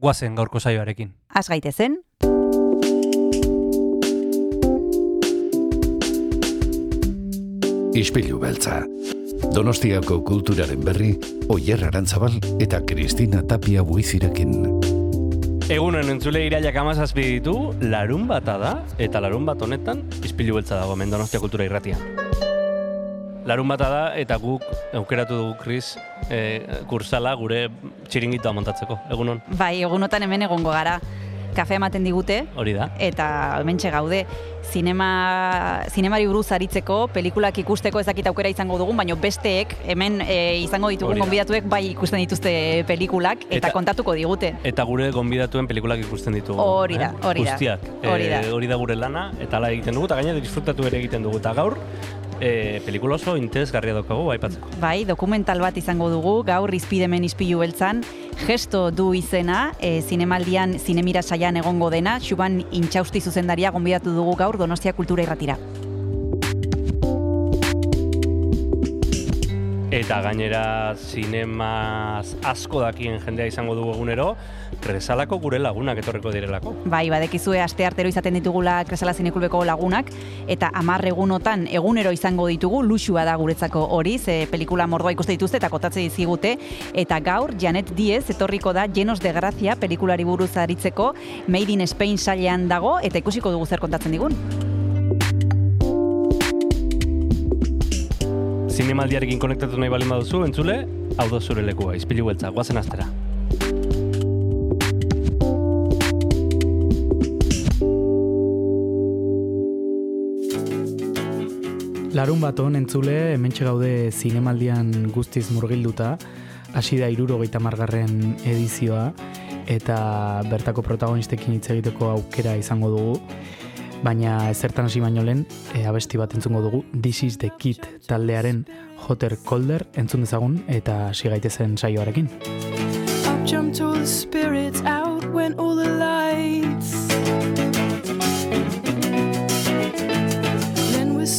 guazen gaurko saioarekin. Az gaitezen, Ispilu beltza. Donostiako kulturaren berri, Oyer Arantzabal eta Kristina Tapia buizirekin. Egunen entzule iraiak amazazpi ditu, larun bata da, eta larun bat honetan, izpilu beltza dago, hemen Donostia kultura irratia. Larun bata da, eta guk aukeratu dugu, Kris, e, kursala gure txiringitoa montatzeko, egunon, bai, egunotan hemen egongo gara. Kafe ematen digute, hori da. eta hementxe gaude. Zinema, zinemari buruz aritzeko, pelikulak ikusteko ezakit aukera izango dugun, baina besteek hemen e, izango ditugun da. gonbidatuek bai ikusten dituzte pelikulak eta, Eta- kontatuko digute. Eta gure gonbidatuen pelikulak ikusten ditugu. Hori da, eh? hori da. Guztiak. Hori da. Eh, hori da gure lana, eta ala egiten dugu, eta gaina disfrutatu ere egiten dugu. Eta gaur, eh, pelikula oso interesgarria daukagu, aipatzeko. Bai, dokumental bat izango dugu, gaur izpidemen izpilu beltzan, gesto du izena, e, zinemaldian zinemira saian egongo dena, Xuban Intxausti zuzendaria gonbidatu dugu gaur Donostia Kultura Irratira. Eta gainera zinemaz asko dakien jendea izango dugu egunero, Kresalako gure lagunak etorreko direlako. Bai, badekizue aste artero izaten ditugula Kresala Zinekulbeko lagunak, eta hamar egunotan egunero izango ditugu, luxua da guretzako hori, ze pelikula mordoa ikuste dituzte eta kotatze dizigute, eta gaur Janet Diez etorriko da Llenos de Gracia pelikulari buruz aritzeko, Made in Spain sailean dago, eta ikusiko dugu zer kontatzen digun. Zinemaldiarekin konektatu nahi balin baduzu, entzule, hau da zure lekua, izpilu beltza, guazen astera. Larun bat hon entzule, hementxe gaude zinemaldian guztiz murgilduta, hasi da irurogeita margarren edizioa, eta bertako protagonistekin hitz egiteko aukera izango dugu, baina ezertan hasi baino lehen, e, abesti bat entzungo dugu, This is the Kid taldearen Hotter Colder entzun dezagun, eta hasi gaitezen saioarekin. Jumped all the spirits, out went all the lights.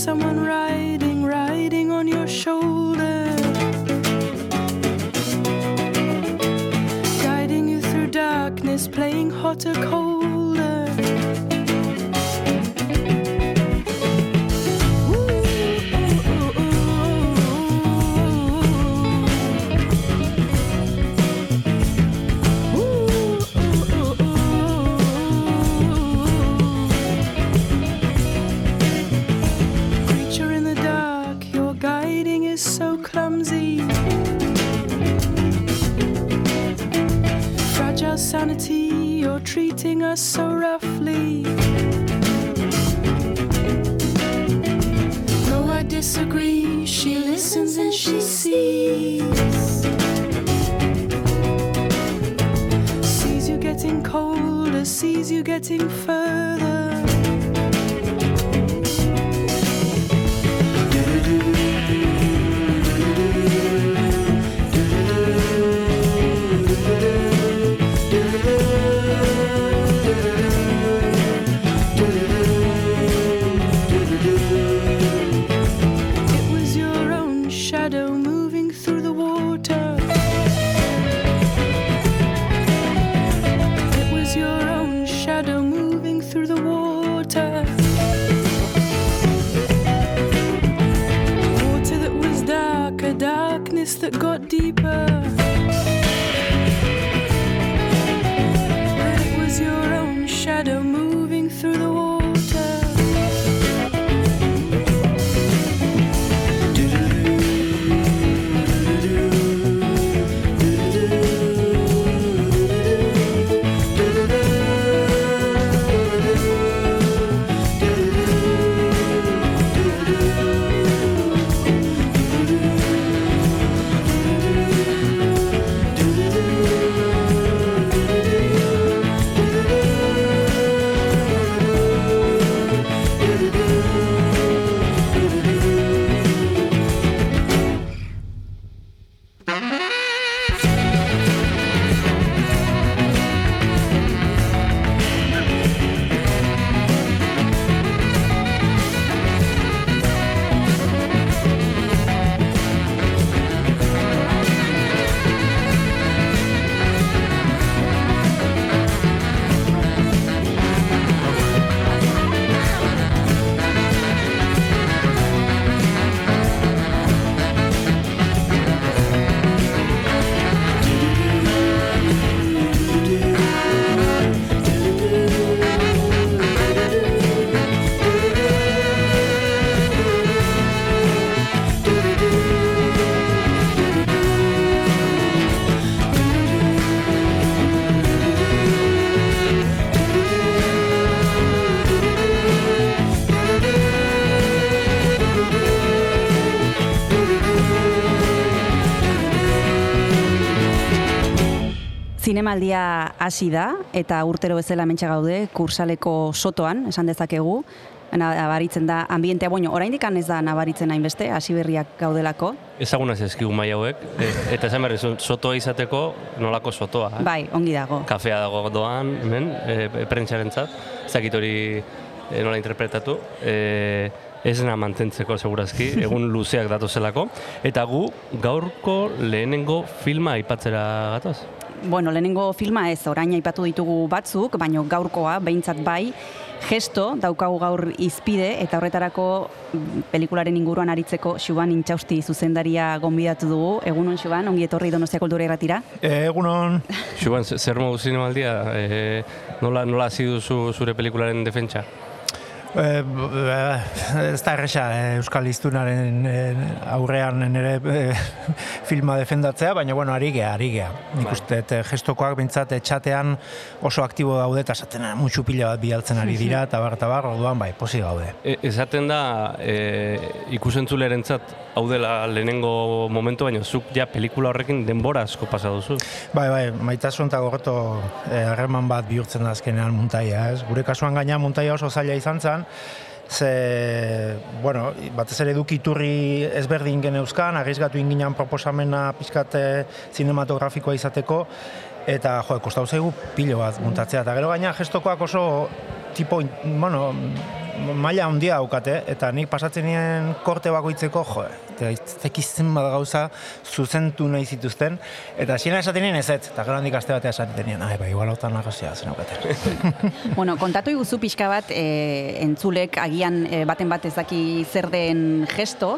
Someone riding, riding on your shoulder. Guiding you through darkness, playing hotter, colder. Treating us so roughly. No, I disagree. She listens and she sees. Sees you getting colder, sees you getting further. Zinemaldia hasi da, eta urtero bezala mentxe gaude, kursaleko sotoan, esan dezakegu, nabaritzen da ambientea, bueno, oraindik ez da nabaritzen hainbeste, hasi berriak gaudelako. Ezaguna zezkigu mai hauek, e, eta esan berri, sotoa izateko nolako sotoa. Eh? Bai, ongi dago. Kafea dago doan, hemen, e, prentsaren zat, ezakit hori e, nola interpretatu. E, ez na mantentzeko segurazki, egun luzeak datozelako. Eta gu gaurko lehenengo filma aipatzera gatoz? Bueno, lehenengo filma ez, orain aipatu ditugu batzuk, baino gaurkoa, behintzat bai, gesto daukagu gaur izpide eta horretarako pelikularen inguruan aritzeko Xuban Intxausti zuzendaria gonbidatu dugu. Egunon Xuban, ongi etorri Donostia Kultura Irratira. E, egunon. Xuban, zer modu zinemaldia? E, nola nola hasi duzu zure pelikularen defentsa? E, ez da erresa eh, Euskal Iztunaren aurrean nire filma defendatzea, baina bueno, ari gea, ari gea. Nik bai. uste, gestokoak bintzat txatean oso aktibo daude, eta esaten mutxu pila bat bialtzen ari dira, eta bar, eta bar, orduan bai, posi gaude. E, esaten da, e, ikusentzuleren zat, hau dela lehenengo momentu, baina zuk ja pelikula horrekin denbora asko pasa duzu. Bai, bai, maitasun eta gorreto harreman bat bihurtzen da azkenean muntaia, ez? Gure kasuan gaina muntaia oso zaila izan zen, ze, bueno, batez ere dukiturri ezberdin geneuzkan, agizgatu inginan proposamena pizkate zinematografikoa izateko, eta jo, kostau zaigu pilo bat muntatzea. Eta gero gaina gestokoak oso tipo, bueno, maila handia daukate, eta nik pasatzen nien korte bakoitzeko, jo, eta zekizten bat gauza zuzentu nahi zituzten, eta xina esaten nien ez ez, eta gero handik aste batea esaten nien, ai, ba, igual hautan nagozia zen bueno, kontatu iguzu pixka bat, e, entzulek agian e, baten bat ez daki zer den gesto,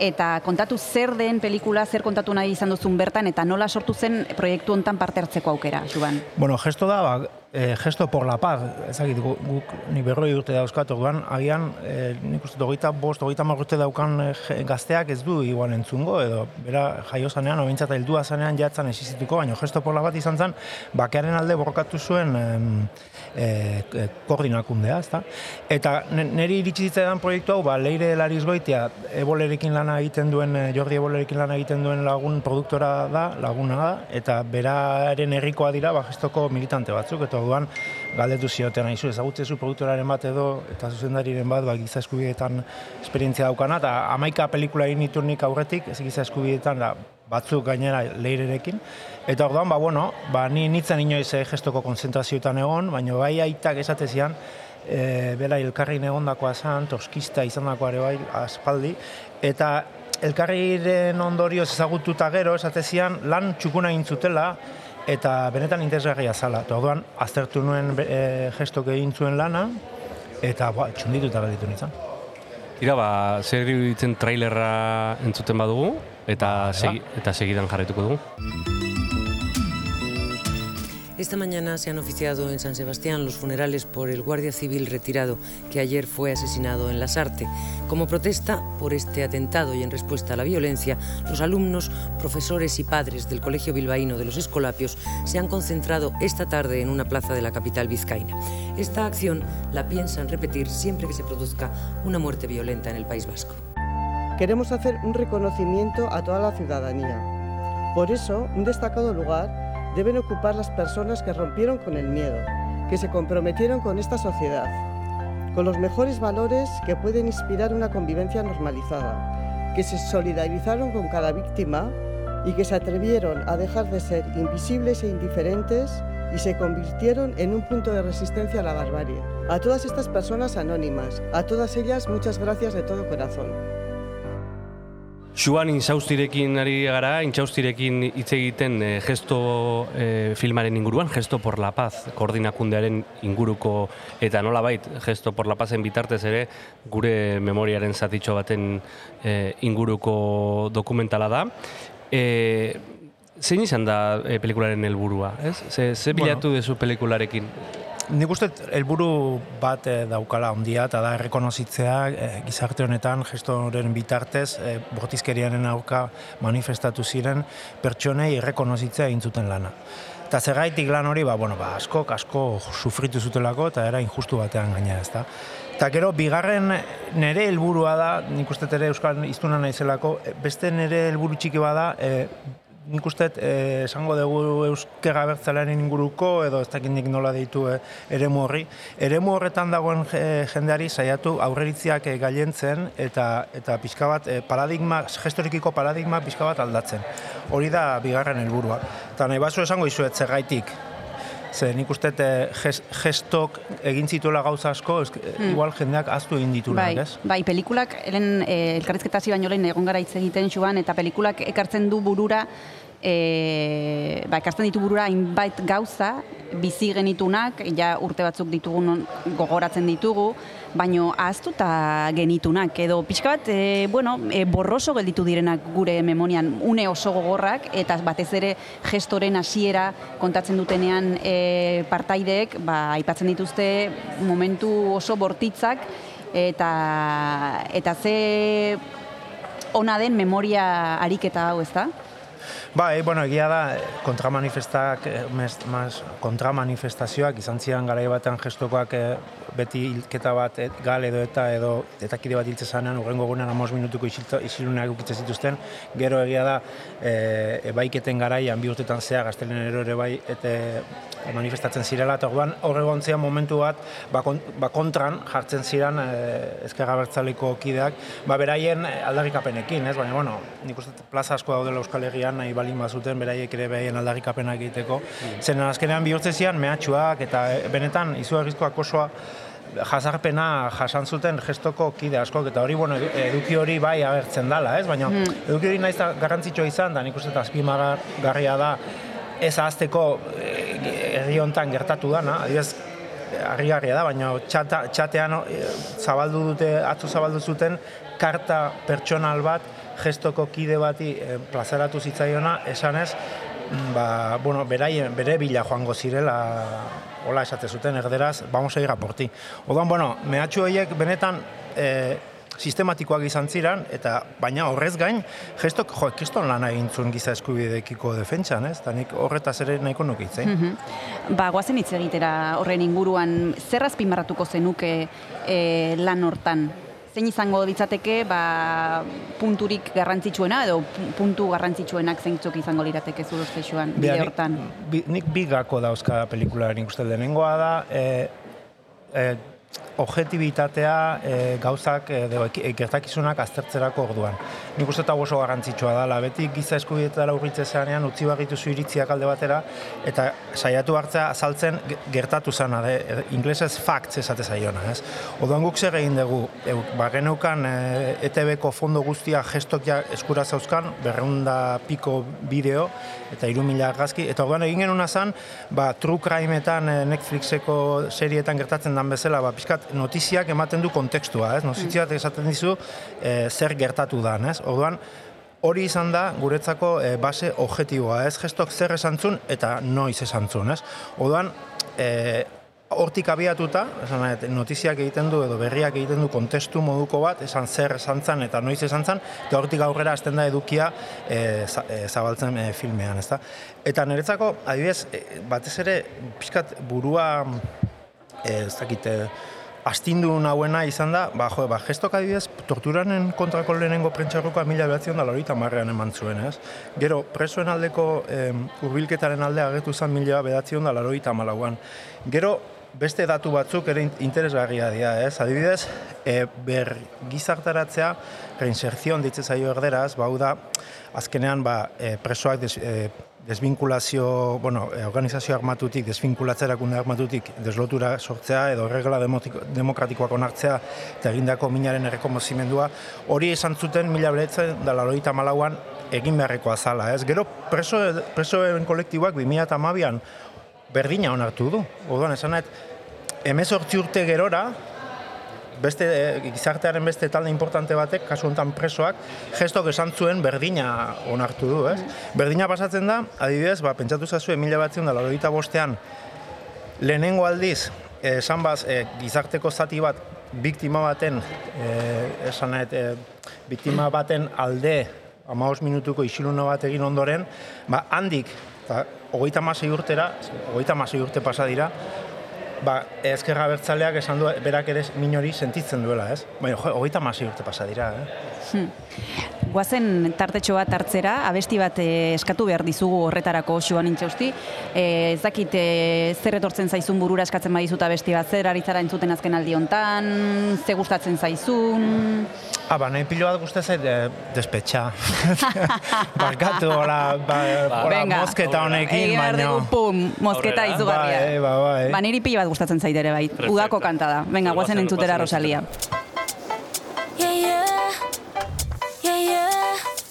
eta kontatu zer den pelikula, zer kontatu nahi izan duzun bertan, eta nola sortu zen proiektu hontan parte hartzeko aukera, Juban? Bueno, gesto da, ba, e, gesto por la paz, ezagit, guk, guk ni berroi urte dauzkat, orduan, agian, e, nik uste, dogeita bost, dogeita marrute daukan e, gazteak ez du igual entzungo, edo, bera, jaio zanean, obintzat, heldua zanean jatzen existituko, baina gesto por la paz izan zen, bakearen alde borrokatu zuen e, e, koordinakundea, ezta? Eta niri iritsi zitzaidan proiektu hau, ba, leire lariz goitia, ebolerekin lana egiten duen, Jordi ebolerekin lana egiten duen lagun produktora da, laguna da, eta beraren herrikoa dira, ba, gestoko militante batzuk, eta orduan galdetu zioten aizu ezagutzezu produktoraren bat edo eta zuzendariren bat ba giza eskubideetan esperientzia daukana eta hamaika pelikula egin iturnik aurretik ez giza eskubideetan da batzuk gainera leirerekin eta orduan ba bueno ba ni nitzen inoiz eh, gestoko konzentrazioetan egon baina bai aitak esatezian e, bela elkarrin egondakoa zan, toskista izandakoa ere bai aspaldi eta elkarriren ondorioz ezagututa gero esatezian lan txukuna egin zutela eta benetan interesgarria zala. Eta orduan aztertu nuen e, gestok egin zuen lana, eta ba, txunditu eta galditu nintzen. Ira, ba, zer ditzen trailerra entzuten badugu, eta, ba, segi, eta segidan jarretuko dugu. Esta mañana se han oficiado en San Sebastián los funerales por el guardia civil retirado que ayer fue asesinado en Lasarte. Como protesta por este atentado y en respuesta a la violencia, los alumnos, profesores y padres del Colegio Bilbaíno de los Escolapios se han concentrado esta tarde en una plaza de la capital vizcaína. Esta acción la piensan repetir siempre que se produzca una muerte violenta en el País Vasco. Queremos hacer un reconocimiento a toda la ciudadanía. Por eso, un destacado lugar deben ocupar las personas que rompieron con el miedo, que se comprometieron con esta sociedad, con los mejores valores que pueden inspirar una convivencia normalizada, que se solidarizaron con cada víctima y que se atrevieron a dejar de ser invisibles e indiferentes y se convirtieron en un punto de resistencia a la barbarie. A todas estas personas anónimas, a todas ellas muchas gracias de todo corazón. Juan Inchaustirekin ari gara, Inchaustirekin hitz egiten e, gesto e, filmaren inguruan, gesto por la paz, koordinakundearen inguruko eta nola bait, gesto por la pazen bitartez ere, gure memoriaren zatitxo baten e, inguruko dokumentala da. E, zein izan da e, pelikularen helburua, ez? Ze, ze bilatu bueno. dezu pelikularekin? Nik uste helburu bat e, daukala ondia eta da errekonozitzea e, gizarte honetan gestoren bitartez e, bortizkerianen aurka manifestatu ziren pertsonei errekonozitzea egin zuten lana. Eta zergaitik lan hori, ba, bueno, ba, asko, asko sufritu zutelako eta era injustu batean gaina ez da. Eta gero, bigarren nere helburua da, nik uste ere Euskal Iztuna naizelako, beste nere helburu txiki bada, e, nik uste eh, esango dugu euskera bertzalearen inguruko edo ez dakit nik nola deitu eh, eremu horri. Eremu horretan dagoen eh, jendeari saiatu aurreritziak eh, gailentzen eta eta pixka bat eh, paradigma, gestorikiko paradigma pixka bat aldatzen. Hori da bigarren helburua. Eta nahi baso esango izuet zergaitik. Ze nik uste eh, ges- gestok egin zituela gauza asko, esk, igual jendeak aztu egin ditunak, Hmm. Bai, ez? bai, pelikulak, helen e, elkarrizketa hasi baino lehen egon gara hitz egiten xuan, eta pelikulak ekartzen du burura, e, ba, ekartzen ditu burura hainbait gauza, bizi genitunak, ja urte batzuk ditugun gogoratzen ditugu, baino ahaztuta genitunak, edo pixka bat, e, bueno, e, borroso gelditu direnak gure memorian, une oso gogorrak, eta batez ere gestoren hasiera kontatzen dutenean e, partaideek, ba, aipatzen dituzte momentu oso bortitzak, eta eta ze ona den memoria ariketa hau, ezta? Bai, bueno, egia da, eh, kontramanifestak, eh, mes- mas, kontramanifestazioak izan ziren garai batean gestokoak eh, beti hilketa bat et, gal edo eta edo etakide bat hiltze zanean, urrengo egunean amos minutuko isiluneak ukitze zituzten, gero egia da, e, ebaiketen garaian bi urtetan zea gaztelenero ere bai, eta manifestatzen zirela, eta orduan hor egon ziren momentu bat, ba, ba kontran jartzen ziren e, ezkerra bertzaleko kideak, ba beraien aldarrikapenekin, ez? Baina, bueno, nik uste plaza asko daudela Euskal Herrian, nahi balin bazuten, beraiek ere beraien aldarrikapenak egiteko. Zen azkenean bihurtze zian mehatxuak, eta e, benetan, izugarrizkoak osoa, jasarpena jasan zuten gestoko kide askok eta hori bueno edu- eduki hori bai agertzen dala, ez? Baina eduki hori naiz garrantzitsua izan da nik uste dut azpimarragarria da ez ahazteko eh, herri hontan gertatu dana, adibidez harrigarria da, baina txata, txatean eh, zabaldu dute, atzo zabaldu zuten karta pertsonal bat gestoko kide bati eh, plazaratu zitzaiona, esanez, mm, ba, bueno, beraien, bere bila joango zirela, hola esate zuten erderaz, vamos a ir a por ti. Odan, bueno, mehatxu horiek benetan eh, sistematikoak izan ziren, eta baina horrez gain, gestok, jo, kriston lan egin zuen giza eskubidekiko defentsan, ez? Eta nik horretaz ere nahiko nuke hitz, eh? Ba, guazen hitz egitera horren inguruan, zer azpimarratuko zenuke e, lan hortan? Zein izango ditzateke, ba, punturik garrantzitsuena, edo pu- puntu garrantzitsuenak zeintzuk izango lirateke zure ustexuan, bide Bea, hortan? Nik, bi, nik bi gako dauzka pelikularen nik uste lehenengoa da, e, e, objetibitatea e, gauzak edo eki- gertakizunak aztertzerako orduan. Nik uste eta oso garrantzitsua dela, beti giza eskubietara urritze zeanean utzi barritu iritziak alde batera, eta saiatu hartzea azaltzen ge- gertatu zana, de, e, inglesez facts esate zaiona, ez? Oduan guk zer egin dugu, e, ba, geneukan e, ETB-ko fondo guztia gestok ja eskura zauzkan, berreunda piko bideo, eta hiru mila argazki, eta orduan egin genuna zan, ba, true crimeetan Netflixeko serietan gertatzen dan bezala, ba, pixkat notiziak ematen du kontekstua, ez? Notiziak esaten dizu e, zer gertatu dan, ez? Orduan, hori izan da guretzako e, base objektiboa, ez? Gestok zer esantzun eta noiz esantzun, ez? Orduan, e, hortik abiatuta, esan notiziak egiten du edo berriak egiten du kontestu moduko bat, esan zer esan zan eta noiz esan zan, eta hortik aurrera hasten da edukia e, za- e, zabaltzen e, filmean, ezta? Eta niretzako, adibidez, batez ere, pixkat burua, e, ez dakit, e, astindu nahuena izan da, ba, jo, ba, gestok adibidez, torturanen kontrako lehenengo prentxarrokoa mila behatzen da lorita marrean eman zuen, ez? Gero, presoen aldeko em, hurbilketaren alde agertu zen mila behatzen da lorita malauan. Gero, beste datu batzuk ere in- interesgarria dira, ez? Adibidez, e, ber gizartaratzea, reinserzion ditze zaio erderaz, bau da, azkenean ba, e, presoak des, e, desvinkulazio, bueno, e, organizazio armatutik, desvinkulatze erakunde armatutik deslotura sortzea edo regla demokratikoak onartzea eta egindako minaren errekomozimendua, hori esan zuten mila beretzen da laroita malauan egin beharrekoa zala, ez? Gero preso, presoen kolektiboak 2008an berdina onartu du. Orduan, esan nahet, emezortzi urte gerora, beste eh, gizartearen beste talde importante batek, kasu honetan presoak, gestok esan zuen berdina onartu du, ez? Berdina pasatzen da, adibidez, ba, pentsatu zazue, mila batzen da, laurogeita bostean, lehenengo aldiz, eh, esan baz, eh, gizarteko zati bat, biktima baten, eh, esan nahet, eh, biktima baten alde, amaos minutuko isiluna bat egin ondoren, ba, handik, eta hogeita masei urtera, hogeita masei urte pasa dira, ba, ezkerra bertzaleak esan du, berak ere min hori sentitzen duela, ez? Baina, jo, hogeita masi urte pasa dira, eh? Guazen tartetxo bat hartzera, abesti bat eh, eskatu behar dizugu horretarako joan nintxausti. Eh, ez dakit eh, zer etortzen zaizun burura eskatzen badizut abesti bat, zer ari zara entzuten azken aldi hontan, ze gustatzen zaizun... Ah, ba, nahi pilo bat guzti zait, eh, despetxa. Barkatu, hola, ba, hola, Venga. mosketa honekin, Egia baina... dugu, pum, mosketa Aurrera. izugarria. Bai, bai, bai. Ba, niri pilo bat gustatzen zait ere bai. Perfecto. Udako kanta da. Venga, guazen entzutera Rosalia. Yeah, yeah. Yeah, yeah.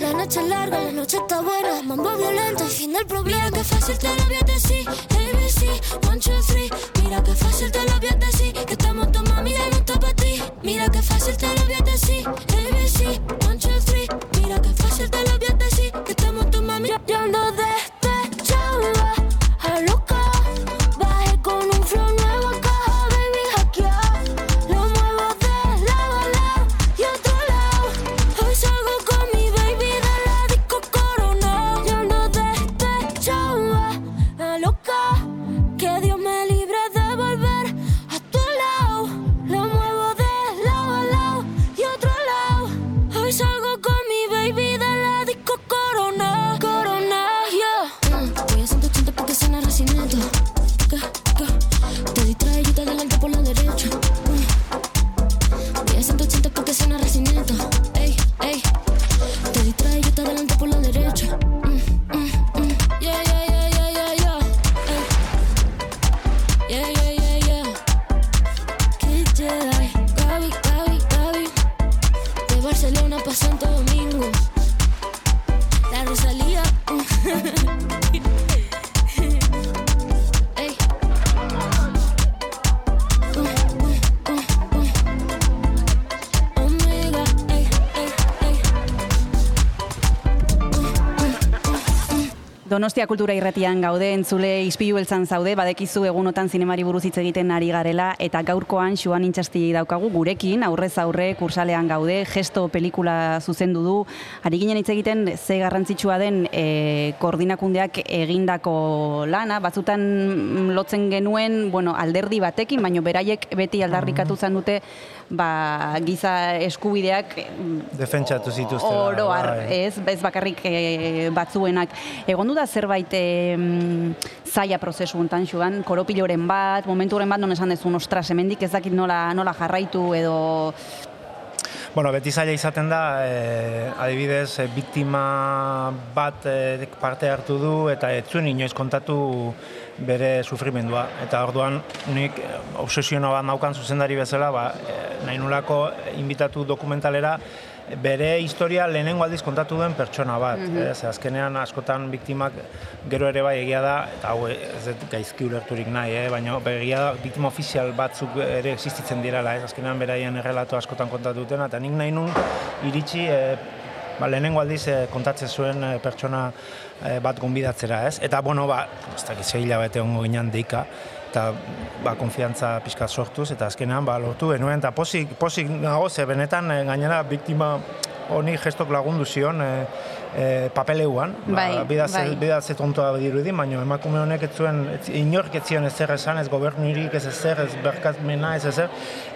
La noche es larga, la noche está buena. Mambo violento y fin del problema. Mira que fácil te lo voy a decir. ABC, one, two, three. Mira que fácil te lo Donostia kultura irratian gaude, entzule izpilu beltzan zaude, badekizu egunotan zinemari buruz hitz egiten ari garela, eta gaurkoan Xuan Intxasti daukagu gurekin, aurrez aurre kursalean gaude, gesto pelikula zuzendu du, ari ginen hitz egiten ze garrantzitsua den e, koordinakundeak egindako lana, batzutan mm, lotzen genuen, bueno, alderdi batekin, baino beraiek beti aldarrikatu zan dute, ba, giza eskubideak mm, Defentsatu zituztela. Oro har, bai. ez, ez bakarrik e, batzuenak. Egon da zerbait e, zaila prozesu hontan Xuan, koropiloren bat, momenturen bat non esan dezun, ostras, hemendik ez dakit nola, nola jarraitu edo... Bueno, beti zaila izaten da, eh, adibidez, eh, biktima bat eh, parte hartu du eta ez zuen inoiz kontatu bere sufrimendua. Eta orduan, nik obsesiono bat naukan zuzendari bezala, ba, eh, nahi nulako inbitatu dokumentalera bere historia lehenengo aldiz kontatu duen pertsona bat. ez, azkenean askotan biktimak gero ere bai egia da, eta hau ez dut gaizki ulerturik nahi, eh? baina egia da biktima ofizial batzuk ere existitzen direla, ez azkenean beraien errelato askotan kontatu dutena, eta nik nahi nun iritsi eh, ba, lehenengo aldiz eh, kontatzen zuen eh, pertsona eh, bat gonbidatzera, ez? Eta, bueno, ba, ez dakit zei hilabete ongo ginen deika, eta ba, konfiantza pixka sortuz, eta azkenean ba, lortu genuen, eta posik, posik nago, ze benetan eh, gainera biktima honi gestok lagundu zion e, e, papeleuan, Bai, ba, bidatze, bai. bidatze tontoa dirudi, baina emakume honek ez zuen, inork ez zion ezer esan, ez gobernurik ez ezer, ez berkatmena ez ezer,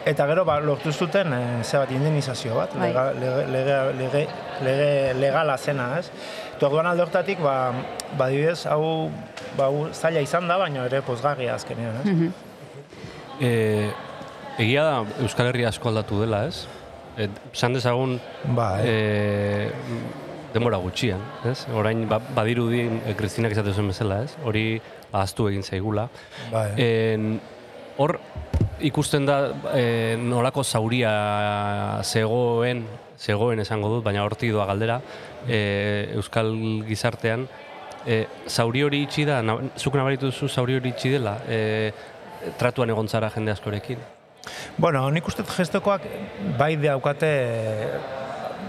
eta gero ba, lortu zuten e, ze bat indemnizazio bat, Bai. lega, lege, lege, lege, legala zena, ez? Eta orduan alde hortatik, ba, ba adibidez, hau, ba, zaila izan da, baina ere pozgarria azkenean, ez? E, Egia da Euskal Herria asko aldatu dela, ez? Et, San dezagun Ba, eh? e, denbora gutxian, ez? Orain ba, badirudi e, Kristinak esate zuen bezala, ez? Hori ahaztu egin zaigula. Ba, eh? En, hor ikusten da e, nolako zauria zegoen, zegoen esango dut, baina hortik doa galdera, e, Euskal gizartean, e, zauri hori itxi da, na, zuk nabaritu duzu zauri hori itxi dela, e, tratuan egon zara jende askorekin. Bueno, nik uste gestokoak bai daukate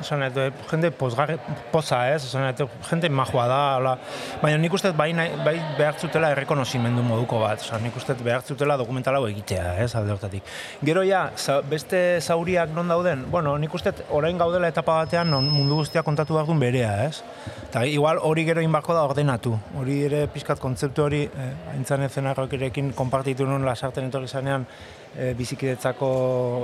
esan dut, jende pozgarri, poza ez, esan dut, jende majua da, hola. baina nik uste bai, bai behar zutela errekonozimendu moduko bat, oza, nik uste dut behar zutela dokumentala egitea, ez, alde hortatik. Gero ja, za, beste zauriak non dauden, bueno, nik uste orain gaudela etapa batean non mundu guztia kontatu behar duen berea, ez? Eta igual hori gero inbarko da ordenatu, hori ere pizkat kontzeptu hori, eh, aintzan erekin konpartitu nuen lasarten etorri zanean, e, bizikidetzako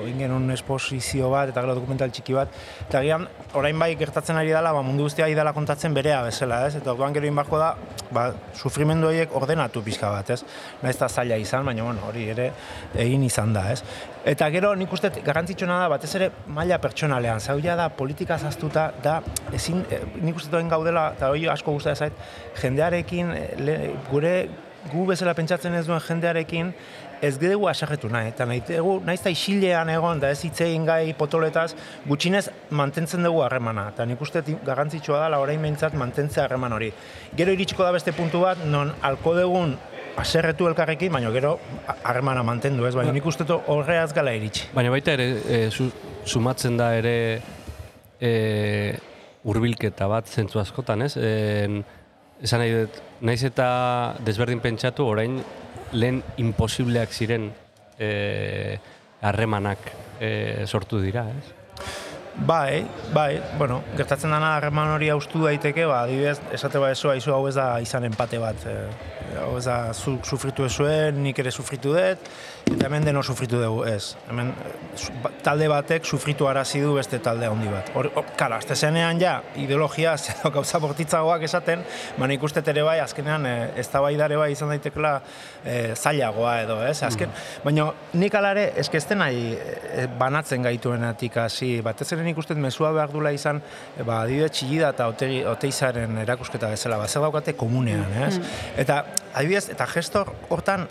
ingenun esposizio bat eta gero dokumental txiki bat. Eta agian orain bai gertatzen ari dela, ba, mundu guztia dela kontatzen berea bezala, ez? Eta orduan gero inbarko da, ba, sufrimendu horiek ordenatu pixka bat, ez? Naiz eta zaila izan, baina bueno, hori ere egin izan da, ez? Eta gero nik uste dut garrantzitsuena da, batez ere maila pertsonalean, zauria da politika zaztuta, da ezin, e, nik uste duen gaudela, eta hori asko guztia zait, jendearekin, e, le, gure gu bezala pentsatzen ez duen jendearekin, ez gedugu asajetu nahi, eta nahi dugu, nahiz isilean egon, da ez hitz egin gai potoletaz, gutxinez mantentzen dugu harremana, eta nik uste garrantzitsua dela orain behintzat mantentzea harreman hori. Gero iritsiko da beste puntu bat, non alko dugun aserretu elkarrekin, baina gero harremana mantendu, ez? Baina nik uste horreaz gala iritsi. Baina baita ere, e, su, sumatzen da ere e, urbilketa bat zentzu askotan, ez? En, esan nahi dut, naiz eta desberdin pentsatu, orain lehen imposibleak ziren e, harremanak e, sortu dira, ez? Bai, bai, bueno, gertatzen dana harreman hori haustu daiteke, ba, adibidez, esate ba eso, aizu hau ez da izan empate bat. E, hau ez da, zuk sufritu ezuen, nik ere sufritu dut, eta hemen deno sufritu dugu, ez. Hemen eh, ba- talde batek sufritu arazi du beste talde handi bat. Hor, hor, kala, azte zenean ja, ideologia, edo gauza bortitzagoak esaten, ba nik uste ere bai, azkenean, e, ez da bai bai izan daitekela e, zailagoa edo, ez? Azken, baina nik alare, eske ez den nahi e, banatzen gaituenatik hasi, batez ere nik uste mezua behar dula izan, e, ba, adibidez txillida eta otegi, oteizaren erakusketa bezala, ba, zer daukate komunean, ez? Eta, adibidez, eta gestor hortan,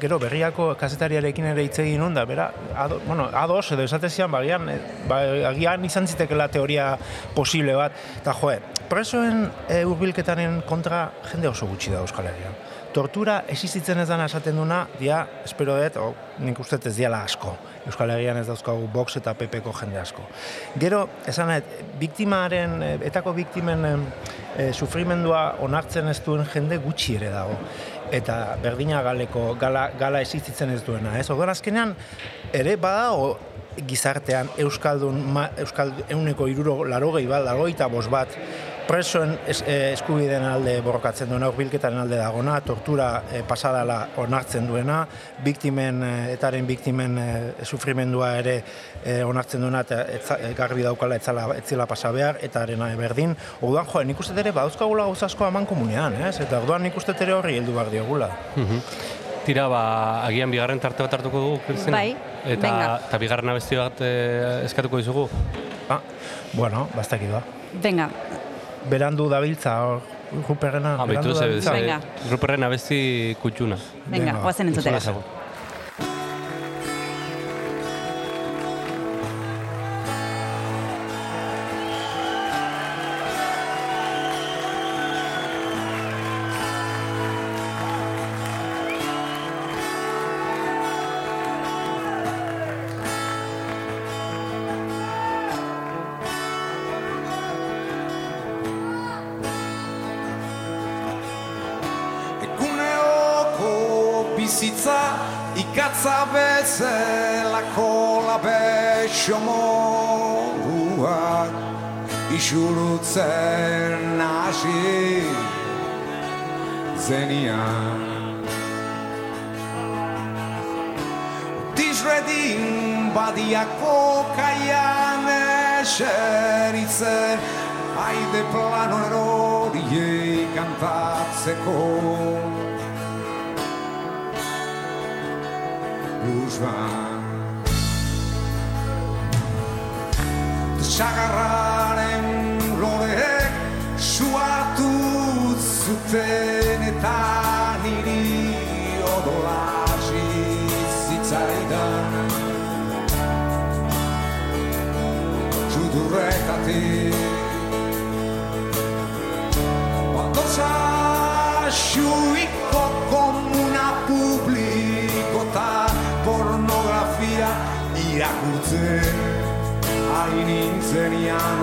gero berriako kazetariarekin ere hitz egin da, bera, ado, bueno, ados, edo esatezian, ba, agian, e, ba, agian izan zitekela teoria posible bat, eta joe, presoen e, urbilketaren kontra jende oso gutxi da Euskal Herrian. Tortura existitzen ez dana esaten duna, dia, espero dut, o, nik uste ez diala asko. Euskal Herrian ez dauzkagu Vox eta PPko jende asko. Gero, esan biktimaren, eh, etako biktimen eh, sufrimendua onartzen ez duen jende gutxi ere dago. Eta berdina galeko, gala, gala existitzen ez duena, ez? Orduan azkenean, ere badago gizartean Euskaldun, ma, Euskal, euneko iruro, larogei bat, larogeita bost bat, presoen es, eh, eskubideen alde borrokatzen duena, urbilketaren alde dagona, tortura eh, pasadala onartzen duena, biktimen, eh, etaren biktimen eh, sufrimendua ere eh, onartzen duena, eta etza, eh, garbi daukala etzala, etzela pasa behar, eta arena berdin. Orduan, jo, nik uste dut ere badauzkagula gauza asko aman komunean, ez? Eta orduan nik uste dut ere horri heldu behar diogula. Tira, ba, agian bigarren tarte bat hartuko dugu, Kristina? Bai, Eta, venga. eta bigarren abesti bat e, eskatuko dizugu. Ah, bueno, bastak da. Venga, Berandu dabiltza, hor, Ruperrena, Ah, baitu ze, ze, Venga. Ruperren abesti kutxuna. Venga, guazen entzutera. Labexo moduak isulutzen hasi zenian. Tizredin badiako kaian eseritzen Haide plano eroriei kantatzeko Blues band sagarraren loreek suatu zuten eta niri odolasi zitzaidan Sudurretatik Badoza xuiko ari nintzen ian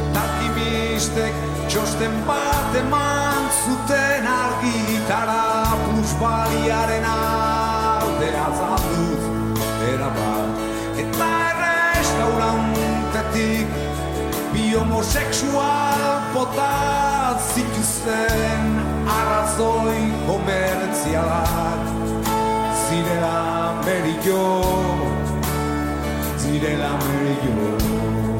Eta kimistek txosten bat eman zuten argitara plusbaliaren alde azalduz erabat. Eta errestaurantetik homosexual bota zituzten arrazoi komertzialak. Zirela merillo zirela merillo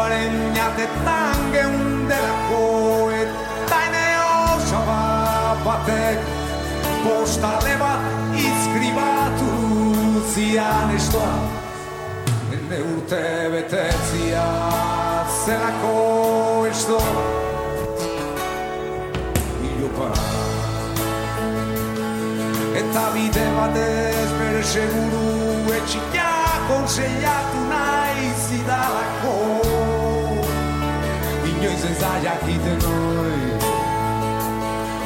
neguaren jatetan geundelako eta ene osaba batek postale bat izkribatu zian estoa. Ene urte betetzia zelako esto Iopa Eta bide batez bere seguru etxia konseiatu nahi zidalako Inoiz ez da jakiten hoi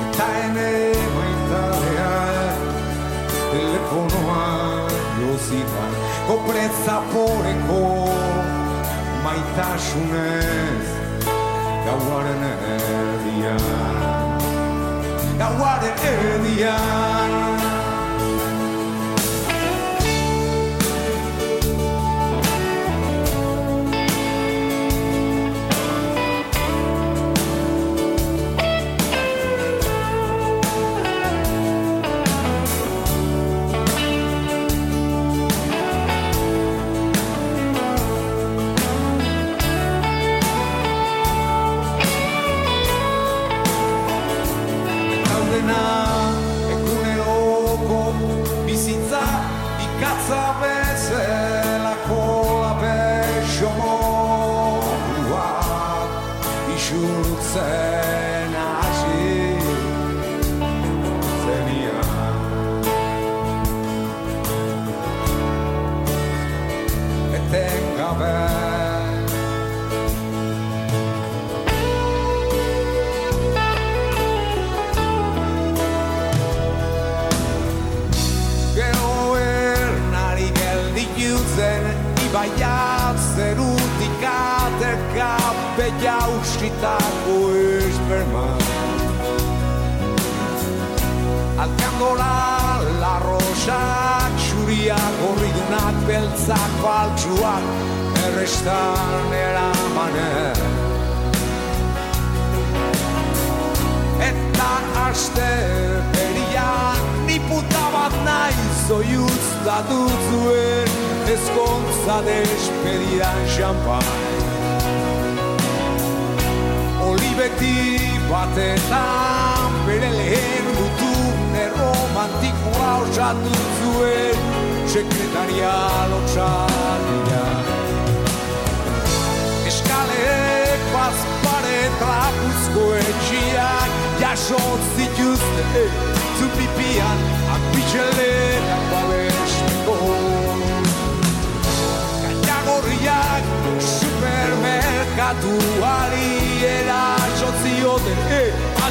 Eta ene maitadea telefonoa jozita Kopreza poreko maitasunez Gauaren erdian. Gauaren erdian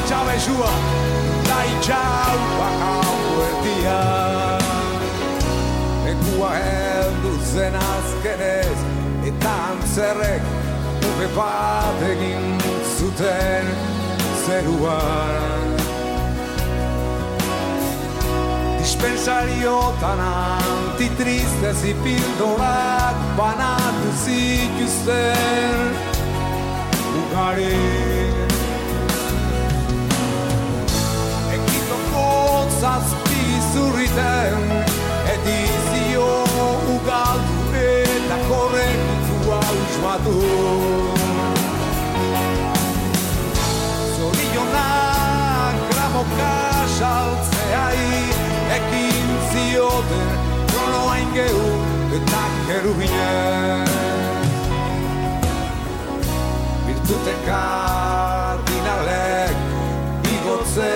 altxabesua Da itxau bakau erdian Lekua heldu zen azkenez Eta antzerrek Upe bat egin zuten zeruan. Dispensariotan antitristez ipildorak banatu zituzten. Ugari zazpi zurriten edizio ugaldu eta korrektua usmatu. Zorionak gramoka saltzeai ekin zioten kronoain gehu eta kerubinen Virtute kardinalek igotze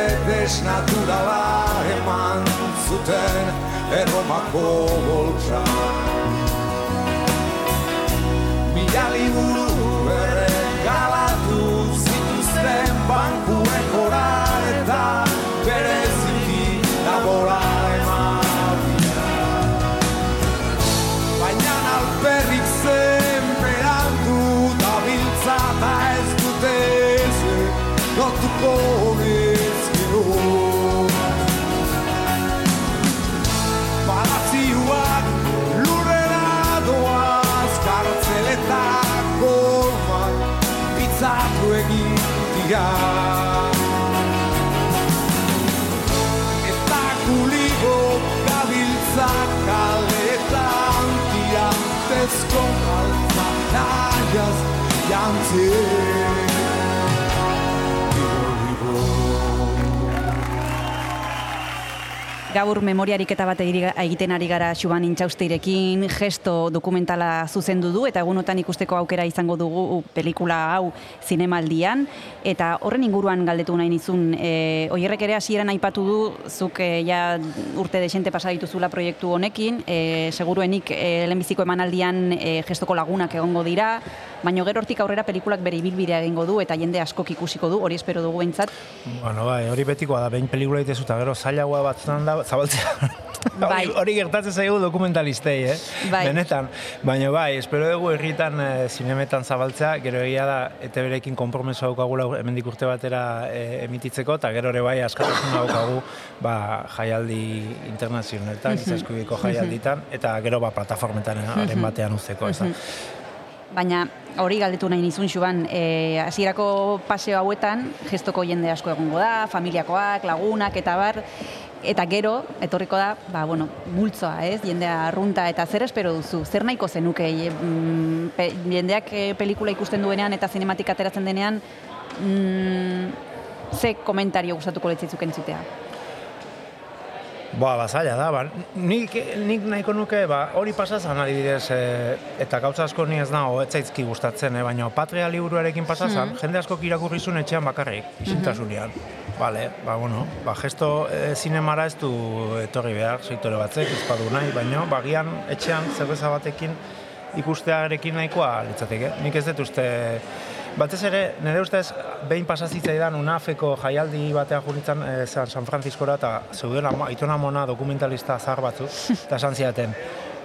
desnaturala eman zuten erromako boltsa Mila liburu erregalatu zituzten bankuek Gaur memoriarik eta bat egiten ari gara Xuban Intxausteirekin, gesto dokumentala zuzendu du eta egunotan ikusteko aukera izango dugu pelikula hau zinemaldian. Eta horren inguruan galdetu nahi nizun e, oierrek ere hasieran aipatu du zuk e, ja urte desente pasa dituzula proiektu honekin e, seguruenik e, lehenbiziko emanaldian e, gestoko lagunak egongo dira baina gero hortik aurrera pelikulak bere ibilbidea egingo du eta jende askok ikusiko du, hori espero dugu behintzat. Bueno, bai, hori betikoa da, behin pelikula ditezu eta gero zailagoa batzutan da, zabaltzea. Bai. hori, gertatzen zaigu dokumentalistei, eh? Bai. Benetan. Baina bai, espero dugu herritan e, zinemetan zabaltzea, gero egia da, eta berekin konpromeso daukagula hemendik urte batera e, emititzeko, eta gero ere bai askatasun daukagu ba, jaialdi internazionaletan, giza eskubideko jaialditan, eta gero ba, plataformetan haren batean uzteko, ez da. Baina hori galdetu nahi nizun xuban, e, hasierako paseo hauetan gestoko jende asko egongo da, familiakoak, lagunak eta bar, eta gero, etorriko da, ba, bueno, multzoa, ez, jendea arrunta, eta zer espero duzu, zer nahiko zenuke, e, pe, jendeak e, pelikula ikusten duenean eta zinematik ateratzen denean, mm, ze komentario gustatuko letzitzuk entzutea? Ba, bazaila da, ba, nik, nik nahiko nuke, ba, hori pasazan adibidez, e, eta gauza asko ni ez nago, ez zaizki gustatzen, eh, baina Patria liburuarekin pasazan, jende asko irakurri zuen etxean bakarrik, isintasunean. Vale, ba, bueno, ba, gesto e, zinemara ez du etorri behar, sektore batzek, ez badu nahi, baina, bagian etxean zerbeza batekin ikustearekin nahikoa litzateke. Nik ez dut uste, batez ere, nire ustez, behin pasazitzaidan UNAFeko jaialdi batean junitzen e, San, San Franciscora eta zeuden Aitona Mona dokumentalista zahar batzu, eta esan zidaten,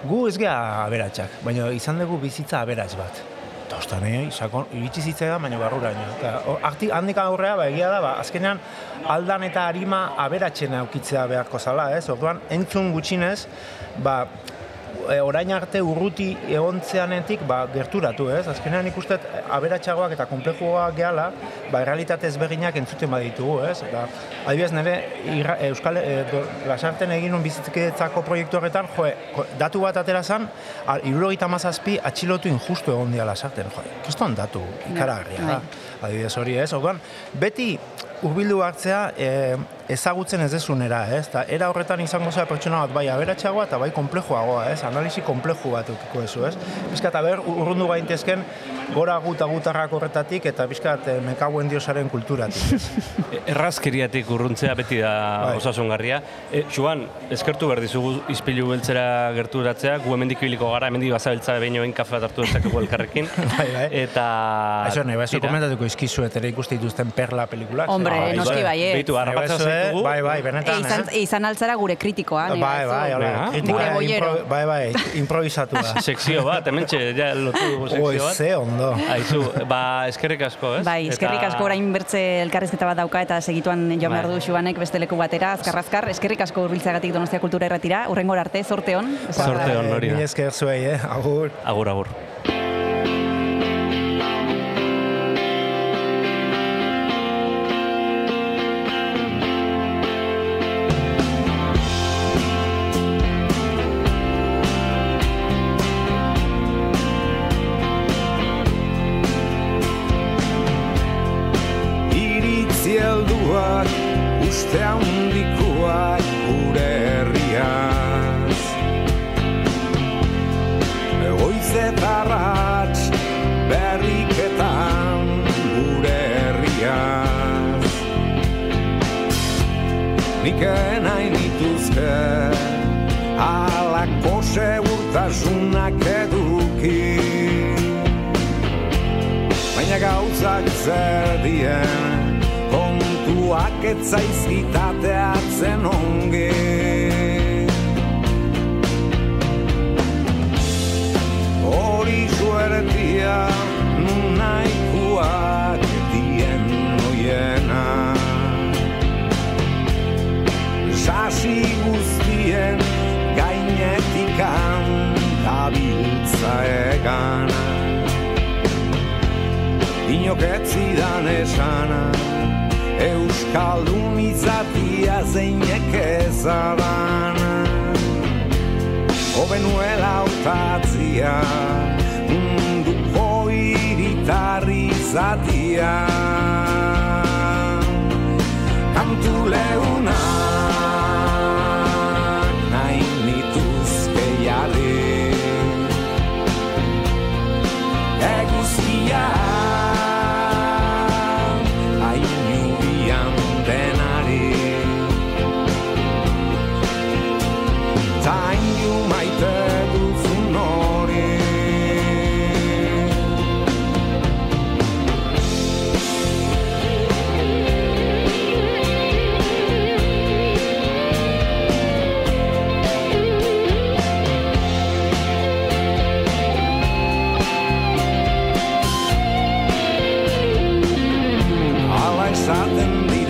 gu ez gea aberatsak, baina izan dugu bizitza aberats bat. Eta ostan, eh, sakon, iritsi zitzaidan, baina barruraino. Eta hor, arti, handik aurrea, ba, egia da, ba, azkenean aldan eta harima aberatxena aukitzea beharko zala, ez? Orduan, entzun gutxinez, ba, e, orain arte urruti egontzeanetik ba, gerturatu, ez? Azkenean ikustet aberatsagoak eta konplejuagoak gehala, ba, errealitate ezberdinak entzuten baditugu, ez? Eta, adibidez, nire irra, Euskal e, do, lasarten egin un bizitzeketzako proiektu horretan, jo, datu bat atera zan, irurogeita mazazpi atxilotu injustu egon dira lasarten, jo, kiston datu ikaragarria da. Adibidez hori, ez? Orduan, beti hurbildu hartzea e, ezagutzen ez dezunera, ez? Ta era horretan izango zea pertsona bat bai aberatsagoa eta bai konplejoagoa, ez? Analisi konpleju bat ukiko duzu, ez? Bizkat, aber, urrundu gaintezken gora guta gutarrak horretatik eta bizkat e, mekauen diosaren kulturatik, ez? Errazkeriatik urruntzea beti da Bai. osasungarria. E, Joan, eskertu behar dizugu izpilu beltzera gerturatzea, gu hemendik ibiliko gara, hemendik bazabiltza behin oin kafe bat hartu dezakegu elkarrekin. Bai, bai. Eta... Eso, nahi, bai, tira. komentatuko izkizuet ere ikuste dituzten perla pelikulak. Hombre, Bai, noski bai. baiet. Beitu, harrapatzea Bai, bai, bai, bai, E, benetan, izan, eh? izan altzara gure kritikoa. Bai, bai, batzu. hola, Venga. kritika, Gure impro- bai, bai, improvisatu da. Sekzio bat, hemen ja lotu sekzio bat. ze ondo. Aizu, ba, eskerrik asko, ez? Bai, eskerrik asko orain bertze elkarrizketa bat dauka eta segituan joan behar Bai. du Xuanek beste leku batera, azkar azkar. Eskerrik asko hurbiltzagatik Donostia Kultura Erratira. Urrengor arte, zorte on. Zorte on, hori da. Mila esker zuei, eh? Agur. Agur, agur.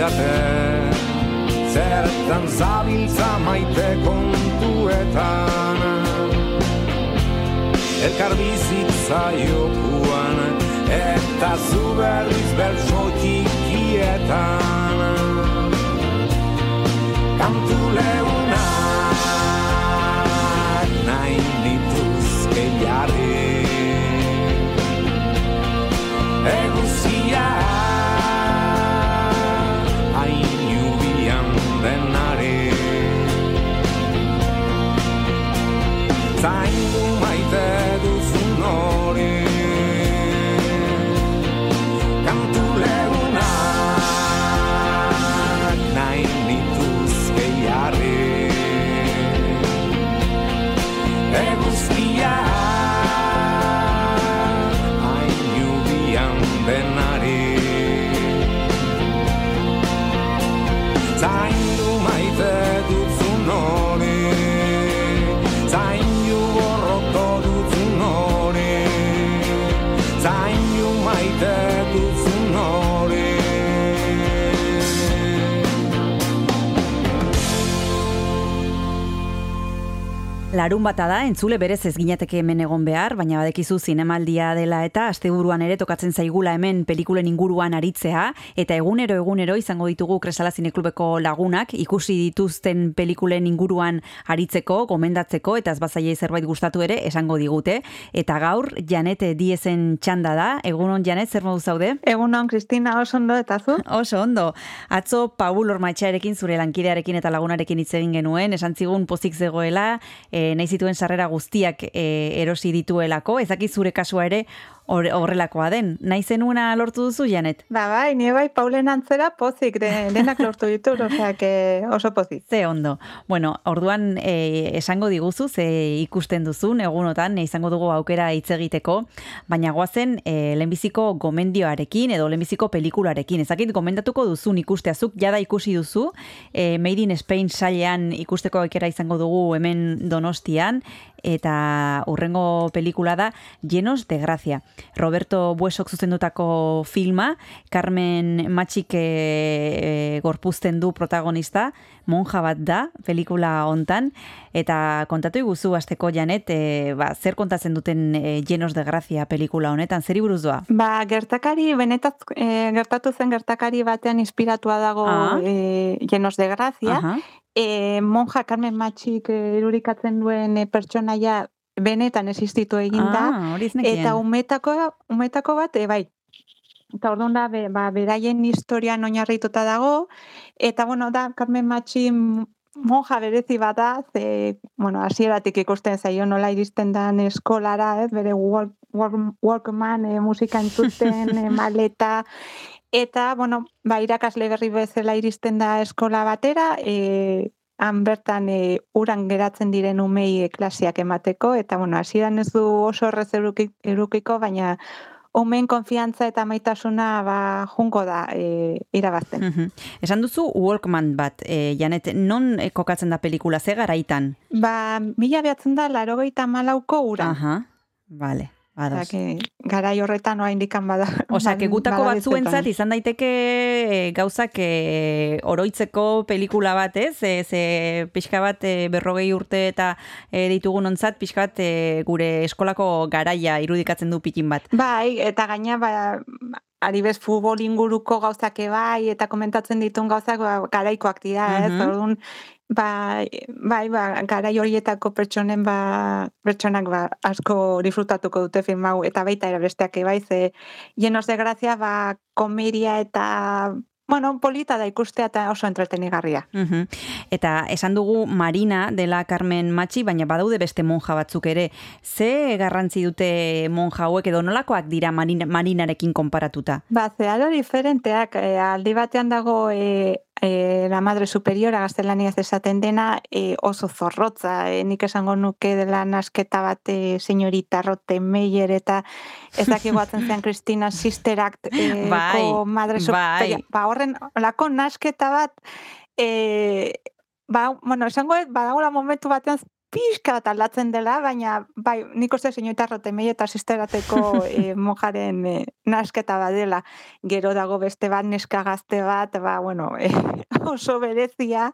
Didate Zertan zabiltza maite kontuetan. Elkar bizitza jokuan Eta zu berriz bertso txikietan Kantu leunak Larun bata da, entzule berez ez ginateke hemen egon behar, baina badekizu zinemaldia dela eta asteburuan ere tokatzen zaigula hemen pelikulen inguruan aritzea, eta egunero egunero izango ditugu Kresala Zineklubeko lagunak, ikusi dituzten pelikulen inguruan aritzeko, gomendatzeko, eta ez bazaile zerbait gustatu ere esango digute. Eta gaur, Janete Diezen txanda da, egunon Janet, zer modu zaude? Egunon, Kristina, oso ondo, eta zu? Oso ondo. Atzo Paul Ormaitxarekin zure lankidearekin eta lagunarekin hitz egin genuen, esan zigun pozik zegoela, e, e, nahi zituen sarrera guztiak e, erosi dituelako, ezaki zure kasua ere hor- horrelakoa den. Nahi zenuena lortu duzu, Janet? Ba, bai, ni bai Paulen antzera pozik, de, denak lortu ditu, osea, que oso pozik. Ze ondo. Bueno, orduan e, esango diguzu, ze ikusten duzun, egunotan, e, izango dugu aukera hitz egiteko, baina goazen e, lehenbiziko gomendioarekin edo lehenbiziko pelikularekin. Ezakit gomendatuko duzun ikusteazuk, jada ikusi duzu, e, Made in Spain sailean ikusteko aukera izango dugu hemen donostian, eta urrengo pelikula da Llenos de Gracia. Roberto Buesok zuzendutako filma, Carmen Matxik e, e, gorpuzten du protagonista, monja bat da pelikula hontan, eta kontatu iguzu azteko Janet, e, ba, zer kontatzen duten e, Llenos de Gracia pelikula honetan, zer buruz doa? Ba, gertakari, benetaz, e, gertatu zen gertakari batean inspiratua dago Ah. e, Llenos de Gracia. Aha. E, monja Carmen Matxik irudikatzen duen e, pertsonaia benetan existitu egin da. Ah. Eta umetako, umetako bat, e, bai, Eta orduan da, be, ba, beraien historian oinarrituta dago, eta bueno, da, Carmen Matxi m- monja berezi bat da, ze, bueno, hasieratik ikusten zaio nola iristen dan eskolara, ez, bere walk, walk, walkman e, musika entzuten, e, maleta, eta, bueno, ba, irakasle berri bezala iristen da eskola batera, e, han bertan e, uran geratzen diren umei e, klasiak emateko, eta, bueno, hasieran ez du oso eruki- erukiko, baina umeen konfiantza eta maitasuna ba, jungo da e, irabazten. Mhm. Esan duzu Walkman bat, e, Janet, non kokatzen da pelikula, ze garaitan? Ba, mila behatzen da, laro malauko uran. Aha, vale, Osea, badoz. que garai horretan oa indikan bada. Osea, que gutako batzuentzat izan daiteke e, gauzak e, oroitzeko pelikula bat, ez? E, ze pixka bat e, berrogei urte eta e, ditugun ontzat, pixka bat e, gure eskolako garaia irudikatzen du pikin bat. Bai, eta gaina, ba, adibez futbol inguruko gauzak bai, eta komentatzen ditun gauzak ba, garaikoak dira, ez? Mhm. Orduan, ba, bai, ba, garai horietako pertsonen ba, pertsonak ba, asko disfrutatuko dute film hau, eta baita ere besteak bai, ze llenos de gracia, ba, komedia eta, bueno, polita da ikustea eta oso entretenigarria. Mhm. Eta esan dugu Marina dela Carmen Matxi, baina badaude beste monja batzuk ere. Ze garrantzi dute monja hauek edo nolakoak dira Marina, Marinarekin konparatuta? Ba, zeharo diferenteak, e, aldi batean dago e, e, la madre superiora gaztelaniaz esaten dena e, oso zorrotza, e, nik esango nuke dela nasketa bat e, señorita Rottenmeier eta ez dakigu atzen zen Kristina Sister Act e, Bai, ko madre superiora. bai. Ba, horren, olako nasketa bat e, ba, bueno, esango dut, badagoela momentu batean pixka bat aldatzen dela, baina bai, nik uste señorita Rottenmeier eta sisterateko e, mojaren e, nasketa badela. Gero dago beste bat, neska gazte bat, ba, bueno, e, oso berezia,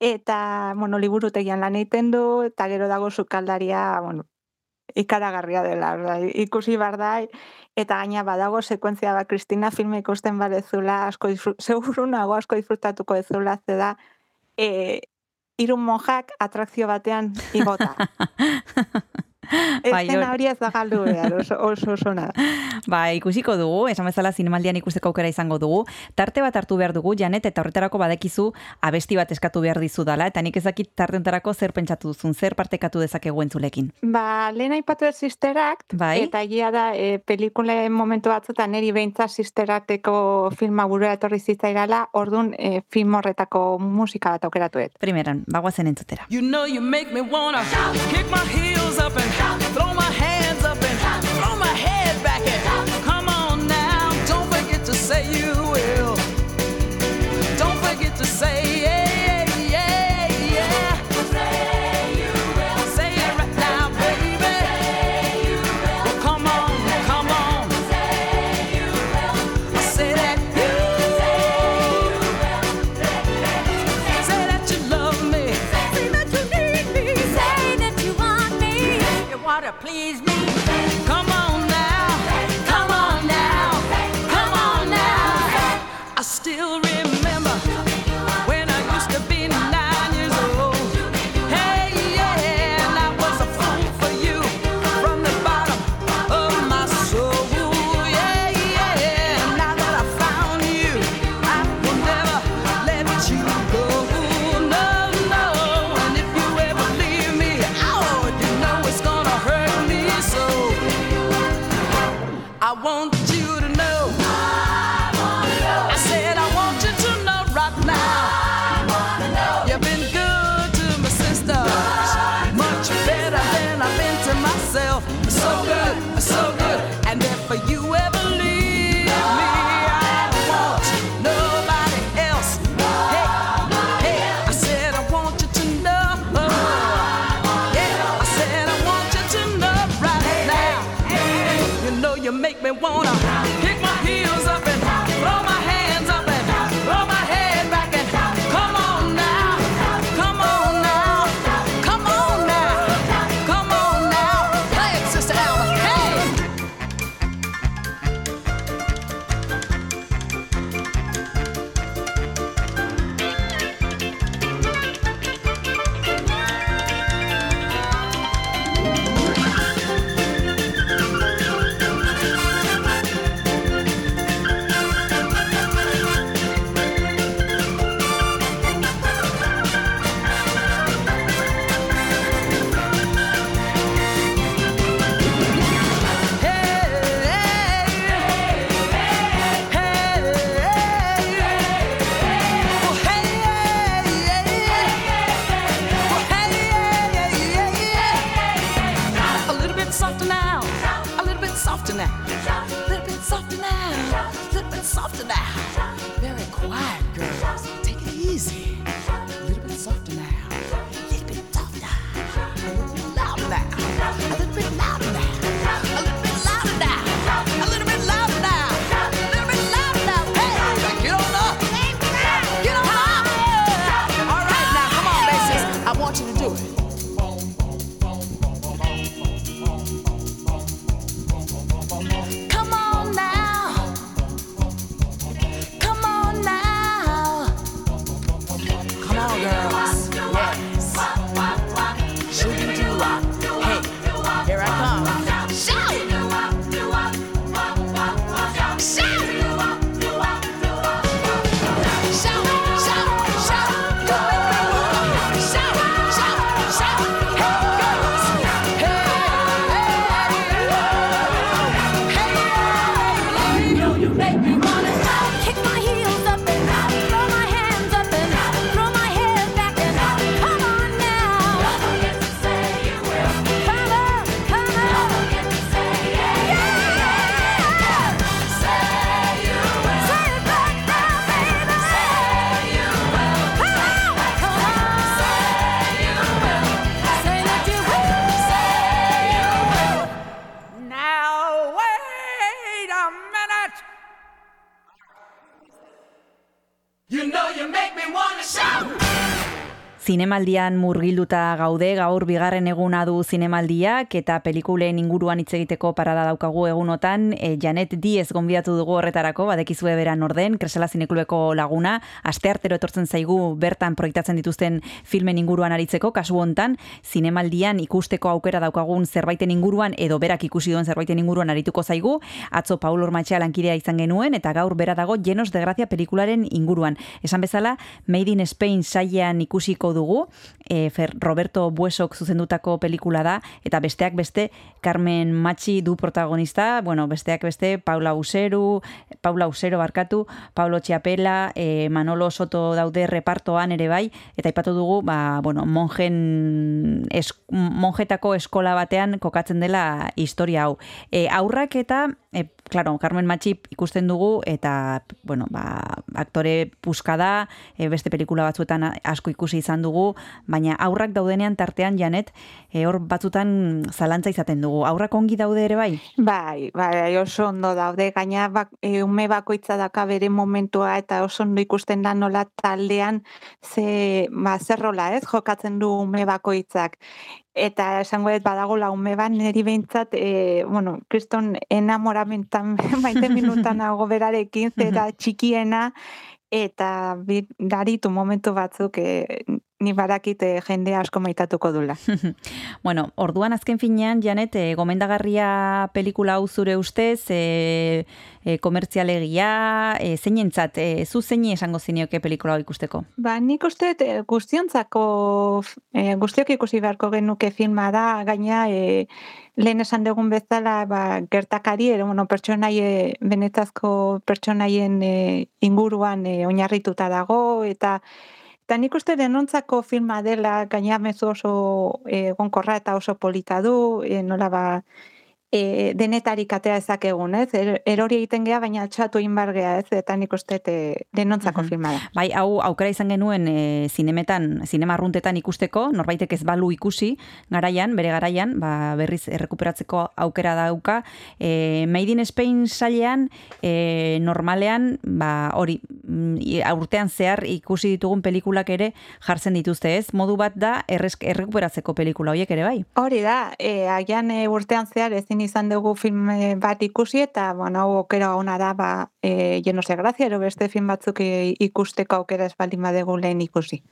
eta, bueno, liburutegian lan egiten du, eta gero dago sukaldaria, bueno, ikaragarria dela, orda, ikusi bar da, eta gaina badago sekuentzia bat Kristina filme ikusten badezula, asko seguru nago asko disfrutatuko dezula, ze da, e, hiru monjak atrakzio batean igota. Bai, hor- hori ez da galdu behar, oso, oso, oso nada. Ba, ikusiko dugu, esan bezala zinemaldian ikusteko aukera izango dugu. Tarte bat hartu behar dugu, Janet, eta horretarako badekizu abesti bat eskatu behar dizu dala, eta nik ezakit tarte honetarako zer pentsatu duzun, zer partekatu dezakegu entzulekin. Ba, lehen aipatu ez Sister Act, Bai. eta egia da, e, pelikule momentu batzutan neri beintza Sister Acteko filma burua etorri zitzairala, orduan e, film horretako musika bat aukeratuet. Primeran, bagoazen entzutera. You know you make me wanna kick my heels up and throw my hands Zinemaldian murgilduta gaude, gaur bigarren eguna du zinemaldiak eta pelikulen inguruan hitz egiteko parada daukagu egunotan. E, Janet Diez gonbidatu dugu horretarako, badekizue beran orden, Kresala Zineklubeko laguna, asteartero etortzen zaigu bertan proiektatzen dituzten filmen inguruan aritzeko, kasu hontan, zinemaldian ikusteko aukera daukagun zerbaiten inguruan edo berak ikusi duen zerbaiten inguruan arituko zaigu, atzo Paul Ormatxea lankidea izan genuen eta gaur bera dago Llenos de Gracia pelikularen inguruan. Esan bezala, Made in Spain sailean ikusiko dugu, e, Fer, Roberto Buesok zuzendutako pelikula da, eta besteak beste Carmen Machi du protagonista, bueno, besteak beste Paula Useru, Paula Usero barkatu, Paulo Chiapela, e, Manolo Soto daude repartoan ere bai, eta aipatu dugu, ba, bueno, monjen, es, monjetako eskola batean kokatzen dela historia hau. E, aurrak eta e, claro, Carmen Machi ikusten dugu eta bueno, ba, aktore puska da, e, beste pelikula batzuetan asko ikusi izan dugu, baina aurrak daudenean tartean janet, e, hor batzutan zalantza izaten dugu. Aurrak ongi daude ere bai? Bai, bai, oso ondo daude, gaina bak, e, ume bakoitza daka bere momentua eta oso ondo ikusten da nola taldean ze, ba, zer rola, ez, jokatzen du ume bakoitzak. Eta esango dut badagola ume bat niri behintzat, e, bueno, kriston enamoramentan maite minutan nago berarekin, zera txikiena, eta garitu momentu batzuk e, ni barakit eh, jende asko maitatuko dula. Bueno, orduan azken finean, Janet, e, gomendagarria pelikula hau zure ustez, e, e, komertzialegia, e, zeinentzat, e, zu zeini esango zinioke pelikula hau ikusteko? Ba, nik uste eh, guztiontzako e, guztiok ikusi beharko genuke filma da, gaina e, lehen esan dugun bezala ba, gertakari, ero, bueno, pertsonaie, benetazko pertsonaien e, inguruan e, oinarrituta dago, eta Eta nik uste denontzako filma dela, gaina mezu oso e, gonkorra eta oso polita du, e, nola ba, e, denetarik atea ezakegun, ez? Er, erori egiten gea, baina txatu inbargea, ez? Eta nik uste e, denontzako filma da. Bai, hau aukera izan genuen e, zinemetan, zinema arruntetan ikusteko, norbaitek ez balu ikusi, garaian, bere garaian, ba, berriz errekuperatzeko aukera dauka. E, Made in Spain sailean, e, normalean, ba, hori, mm, i- urtean zehar ikusi ditugun pelikulak ere jartzen dituzte, ez? Modu bat da, erresk, errekuperatzeko pelikula horiek ere bai. Hori da, e, agian e, urtean zehar ezin izan dugu film e, bat ikusi eta, bueno, hau aukera ona da, ba, e, lleno ze grazia, ero beste film batzuk e, ikusteko aukera ez baldin badegu lehen ikusi.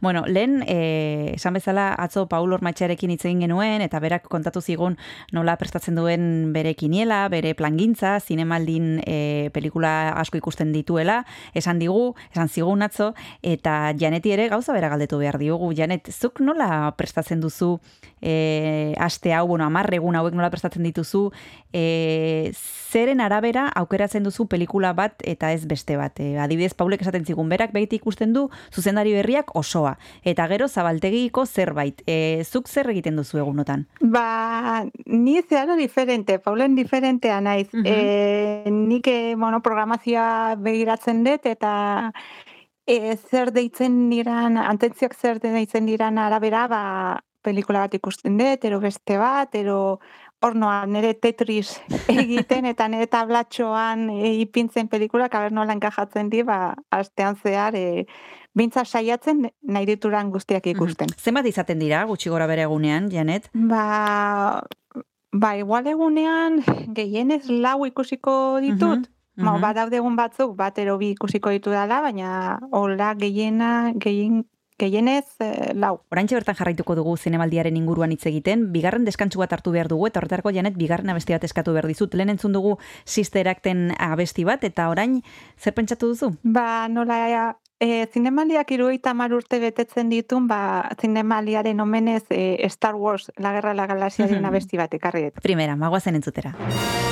Bueno, lehen, eh, esan bezala, atzo Paul Ormatxarekin hitz egin genuen, eta berak kontatu zigun nola prestatzen duen bere kiniela, bere plangintza, zinemaldin eh, pelikula asko ikusten dituela, esan digu, esan zigun atzo, eta Janeti ere gauza bera galdetu behar diogu. Janet, zuk nola prestatzen duzu eh, aste hau, bueno, amarregun hauek nola prestatzen dituzu, eh, zeren arabera aukeratzen duzu pelikula bat eta ez beste bat. E, adibidez, Paulek esaten zigun berak beti ikusten du zuzendari berriak osoa. Eta gero zabaltegiko zerbait. E, zuk zer egiten duzu egunotan? Ba, ni zeharo diferente, Paulen diferentea naiz. e, nik, eh, bueno, programazioa begiratzen dut eta e, zer deitzen diran, antentziok zer deitzen diran arabera, ba, pelikula bat ikusten dut, ero beste bat, ero hornoa nire Tetris egiten eta nire tablatxoan e, ipintzen pelikulak, aber nola enkajatzen di, ba, astean zehar, e, bintza saiatzen nahi dituran guztiak ikusten. Zenbat izaten dira, gutxi gora bere egunean, Janet? Ba, ba igual egunean gehienez lau ikusiko ditut. Mhm, Ma, mhm. badaude egun batzuk, bat ero bi ikusiko ditu dala, baina hola gehiena, gehien, gehienez eh, lau. Oraintxe bertan jarraituko dugu zinemaldiaren inguruan hitz egiten, bigarren deskantsu bat hartu behar dugu, eta horretarako janet bigarren abesti bat eskatu behar dizut. Lehen entzun dugu Sister Acten abesti bat, eta orain zer pentsatu duzu? Ba, nola, e, zinemaliak iruita mar urte betetzen ditun, ba, zinemaliaren omenez e, Star Wars, La Guerra la Galaxiaren Mhm. abesti bat ekarri dut. Primera, magoazen entzutera. Thank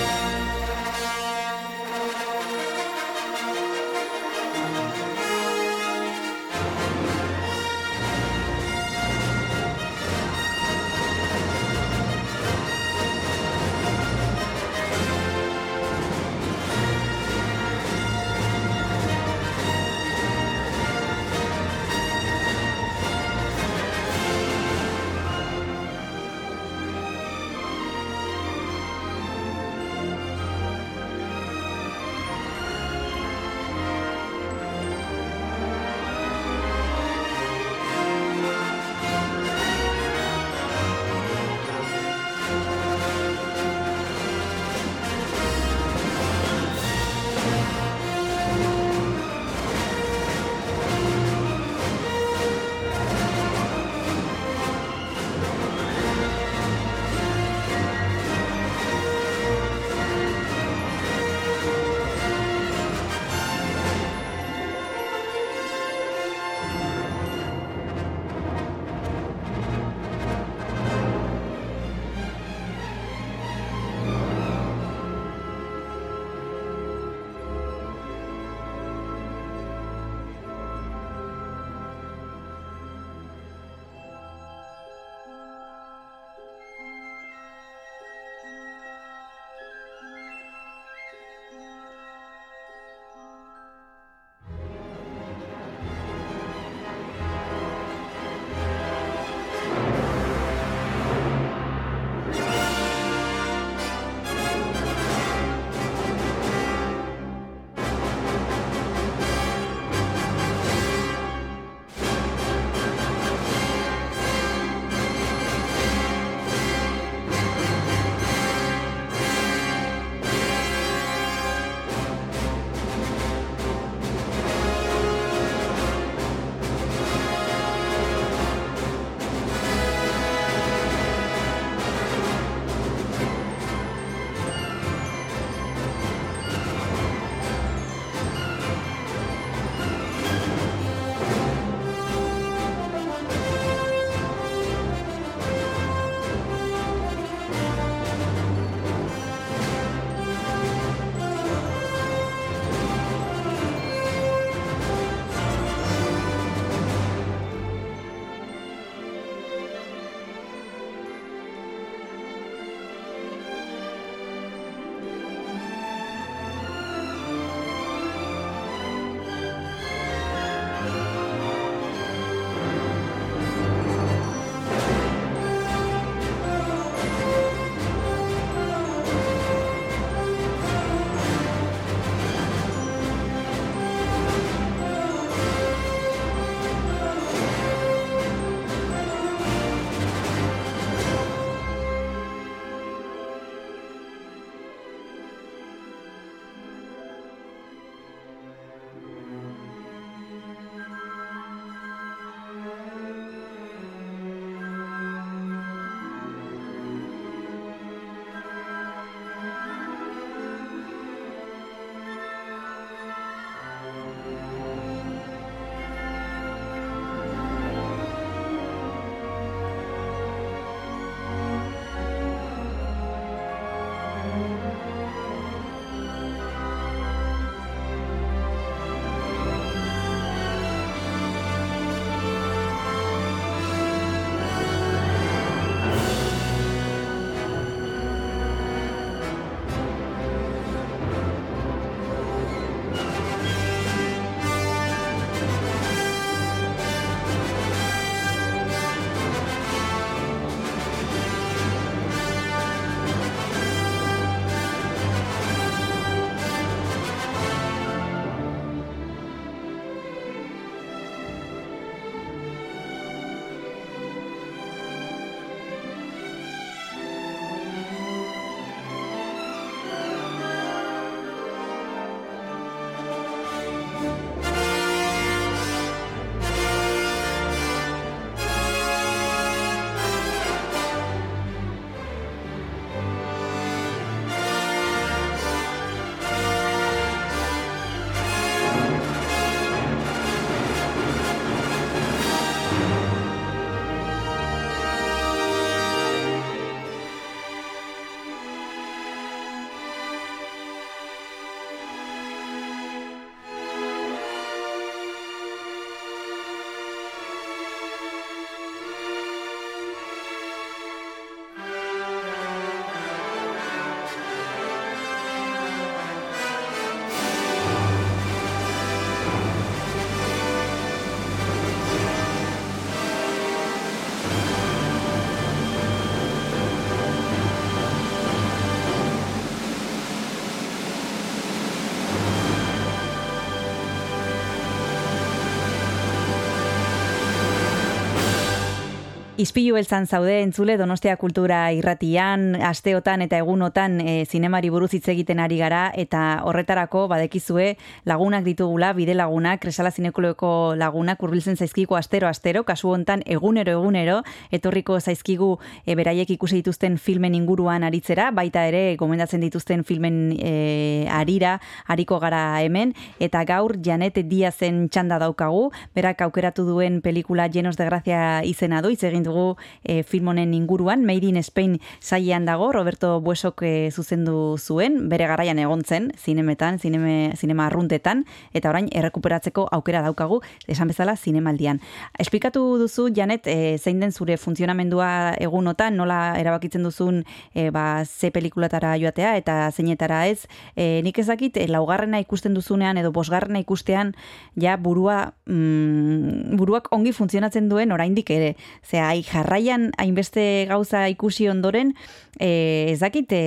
Ispilu beltzan zaude entzule Donostia Kultura irratian, asteotan eta egunotan e, zinemari buruz hitz egiten ari gara eta horretarako badekizue lagunak ditugula, bide lagunak, kresala zinekuleko lagunak hurbiltzen zaizkigu astero astero, kasu hontan egunero egunero etorriko zaizkigu e, beraiek ikusi dituzten filmen inguruan aritzera, baita ere gomendatzen dituzten filmen e, arira, ariko gara hemen eta gaur Janet Diazen txanda daukagu, berak aukeratu duen pelikula Llenos de Gracia izena du, hitz egin dugu e, film honen inguruan, Made in Spain sailean dago, Roberto Buesok e, zuzendu zuen, bere garaian egon zen, zinemetan, zineme, zinema arruntetan, eta orain errekuperatzeko aukera daukagu, esan bezala zinemaldian. Esplikatu duzu, Janet, e, zein den zure funtzionamendua egunotan, nola erabakitzen duzun e, ba, ze pelikulatara joatea, eta zeinetara ez, e, nik ezakit, e, laugarrena ikusten duzunean, edo bosgarrena ikustean, ja burua, mm, buruak ongi funtzionatzen duen oraindik ere. Zea, jarraian hainbeste gauza ikusi ondoren, e, ez dakit e,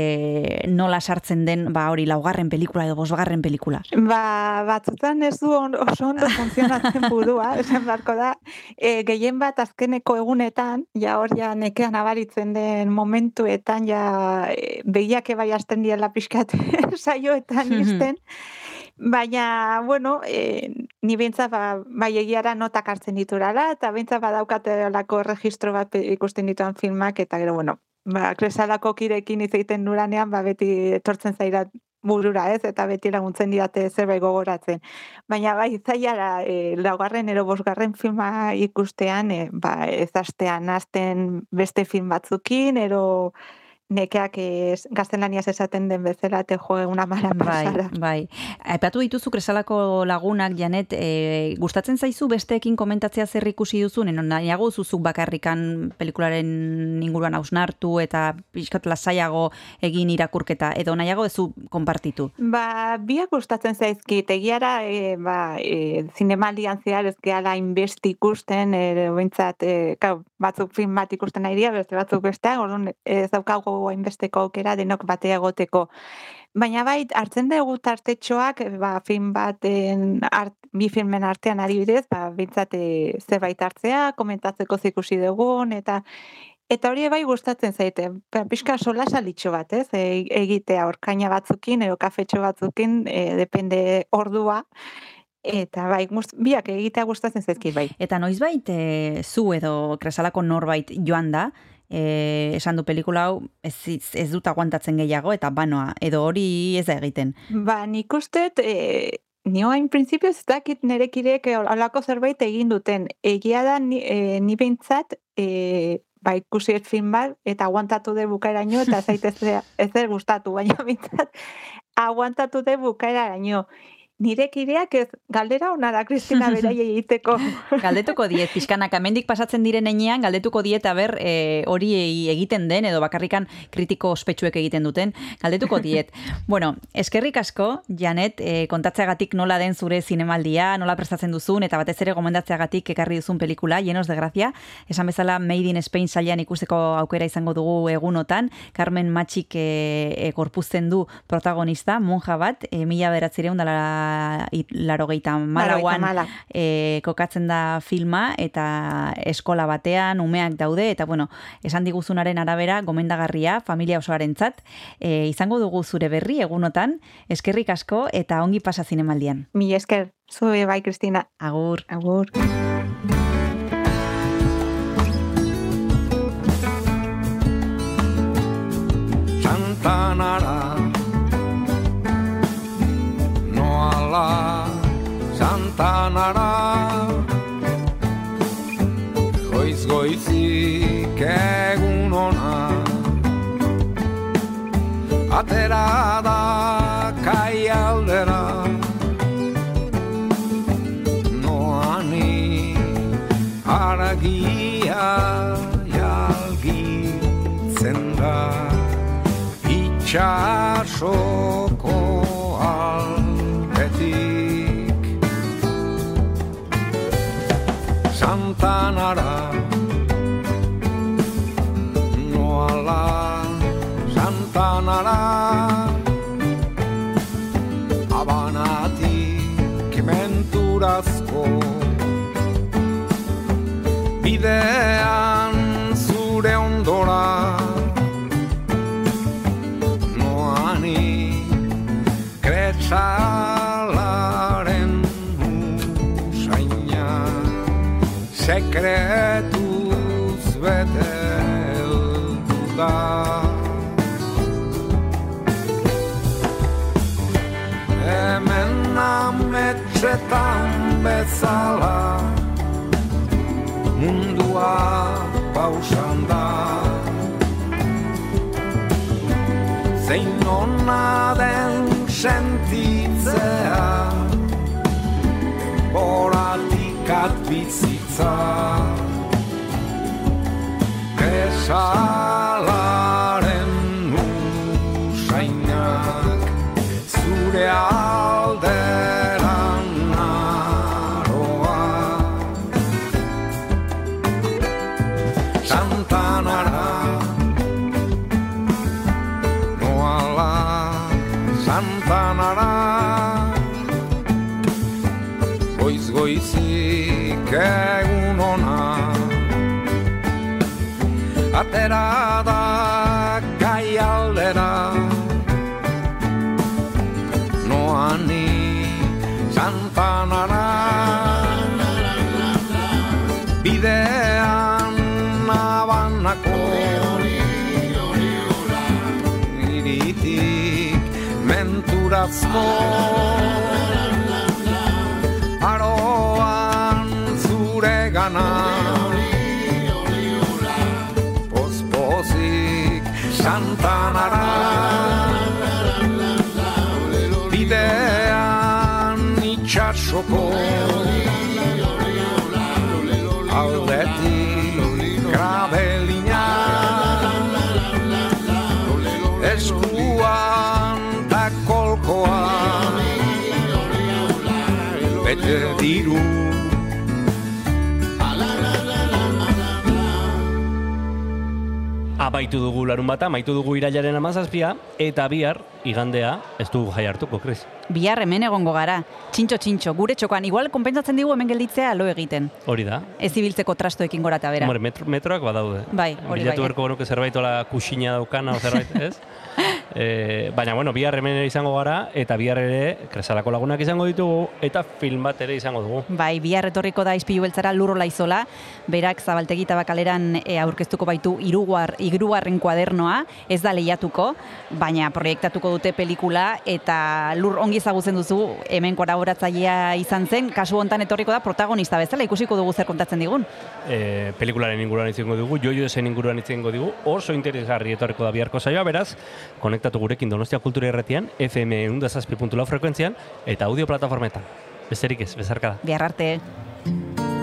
nola sartzen den ba hori laugarren pelikula edo bosgarren pelikula. Ba, batzutan ez du on, oso ondo funtzionatzen burua, esan beharko da, e, gehien bat azkeneko egunetan, ja hor ja nekean abaritzen den momentuetan, ja e, begiak bai hasten diela pixkat saioetan izten, Baina, bueno, e, ni behintzat ba, bai egiara notak hartzen diturala, eta behintzat badaukate lako registro bat ikusten dituan filmak, eta gero, bueno, ba, kresalako kirekin hitz egiten nuranean, ba, beti etortzen zairat burura ez, eta beti laguntzen diate zerbait gogoratzen. Baina bai, zailara, e, laugarren ero bosgarren filma ikustean, e, ba, ez astean, azten beste film batzukin, ero nekeak ez, gaztelaniaz esaten den bezala te joe una mala pasada. Bai, bai. Aipatu dituzu kresalako lagunak, Janet, e, gustatzen zaizu besteekin komentatzea zer ikusi duzun, eno nahiago zuzuk bakarrikan pelikularen inguruan hausnartu eta pixkat lasaiago egin irakurketa, edo nahiago ezu konpartitu? Ba, biak gustatzen zaizkit, egiara, e, ba, e, zinemaldian zehar ez gehala inbesti ikusten, e, bintzat, e, kau, batzuk film bat ikusten nahi dira, beste batzuk besteak, orduan ez daukago hainbesteko aukera denok batea egoteko. Baina bai, hartzen dugu tartetxoak, ba, film baten, art, bi filmen artean ari bidez, ba, bintzat e, zerbait hartzea, komentatzeko zikusi dugun, eta Eta hori bai gustatzen zaite, ba, pixka sola salitxo bat, ez? E, egitea orkaina batzukin, edo kafetxo batzukin, e, depende ordua, eta bai, gust, biak egitea gustatzen zaizkit bai. Eta noizbait e, zu edo kresalako norbait joan da, e, esan du pelikula hau ez, ez dut aguantatzen gehiago eta banoa, edo hori ez da egiten. Ba, nik ustet, e, ni oain printzipio ez dakit nerekirek alako zerbait egin duten. Egia da, ni, e, ni behintzat, e, ba, ikusi ez film bat, eta aguantatu de bukaeraino, eta zaitez ez ez gustatu, baina behintzat, aguantatu de bukaeraino. Nire kideak ez galdera onara Kristina berai egiteko. galdetuko diet, pixkanak amendik pasatzen diren enean, galdetuko diet aber e, hori egiten den, edo bakarrikan kritiko ospetsuek egiten duten, galdetuko diet. bueno, eskerrik asko, Janet, e, kontatzeagatik nola den zure zinemaldia, nola prestatzen duzun, eta batez ere gomendatzeagatik ekarri duzun pelikula, llenos de gracia, esan bezala Made in Spain salian ikusteko aukera izango dugu egunotan, Carmen Matxik e, e, korpuzten du protagonista, monja bat, e, mila beratzireun larogeita malauan e, kokatzen da filma eta eskola batean umeak daude eta bueno, esan diguzunaren arabera gomendagarria familia osoaren zat e, izango dugu zure berri egunotan eskerrik asko eta ongi pasa zinemaldian. Mi esker, zue bai Kristina. Agur. Agur. Santanara Noala Santanara Goiz goizik egun ona. Atera da kai aldera. Noani aragia jalgitzen da Itxasoko Santanara. Noala Santanara. Abanatik menturazko Bidean zure ondora. Noani kretsak sekretuz bete heldu da Hemen ametxetan bezala mundua pausan da zein ona den sentitzea Denboratik atbizitza Esalaren usainak Zure Atera da gai aldera. Noani Santanara Bidean nabanako iritik menturazko. Aroan zure gana santanara bidean itxasoko aldetik grabelina. Eskuan ta kolkoa. Bete diru Abaitu dugu larun bata, amaitu dugu irailaren amazazpia, eta bihar, igandea, ez dugu jai hartuko, Kris. Bihar hemen egongo gara. Txintxo, txintxo, gure txokoan. Igual, konpentsatzen digu hemen gelditzea lo egiten. Hori da. Ez ibiltzeko trastoekin gora eta bera. Hombre, metro, metroak badaude. Bai, hori Bilatu bai. berko genuke zerbait ola kusina daukana o zerbait, ez? E, baina, bueno, bihar hemen izango gara, eta bihar ere kresalako lagunak izango ditugu, eta film bat ere izango dugu. Bai, bihar etorriko da izpilu beltzara lurro laizola, berak zabaltegi tabakaleran e, aurkeztuko baitu irugar, irugarren kuadernoa, ez da lehiatuko, baina proiektatuko dute pelikula, eta lur ongi ezagutzen duzu, hemen kolaboratzailea izan zen, kasu hontan etorriko da protagonista bezala, ikusiko dugu zer kontatzen digun. e, pelikularen inguruan izango dugu, jojo esen inguruan izango dugu, oso interesgarri etorriko da biharko saioa, beraz, konektatu gurekin Donostia Kultura Erretian, FM 107.lau frekuentzian, eta audio plataformetan. Besterik ez, bezarka da. Bihar arte.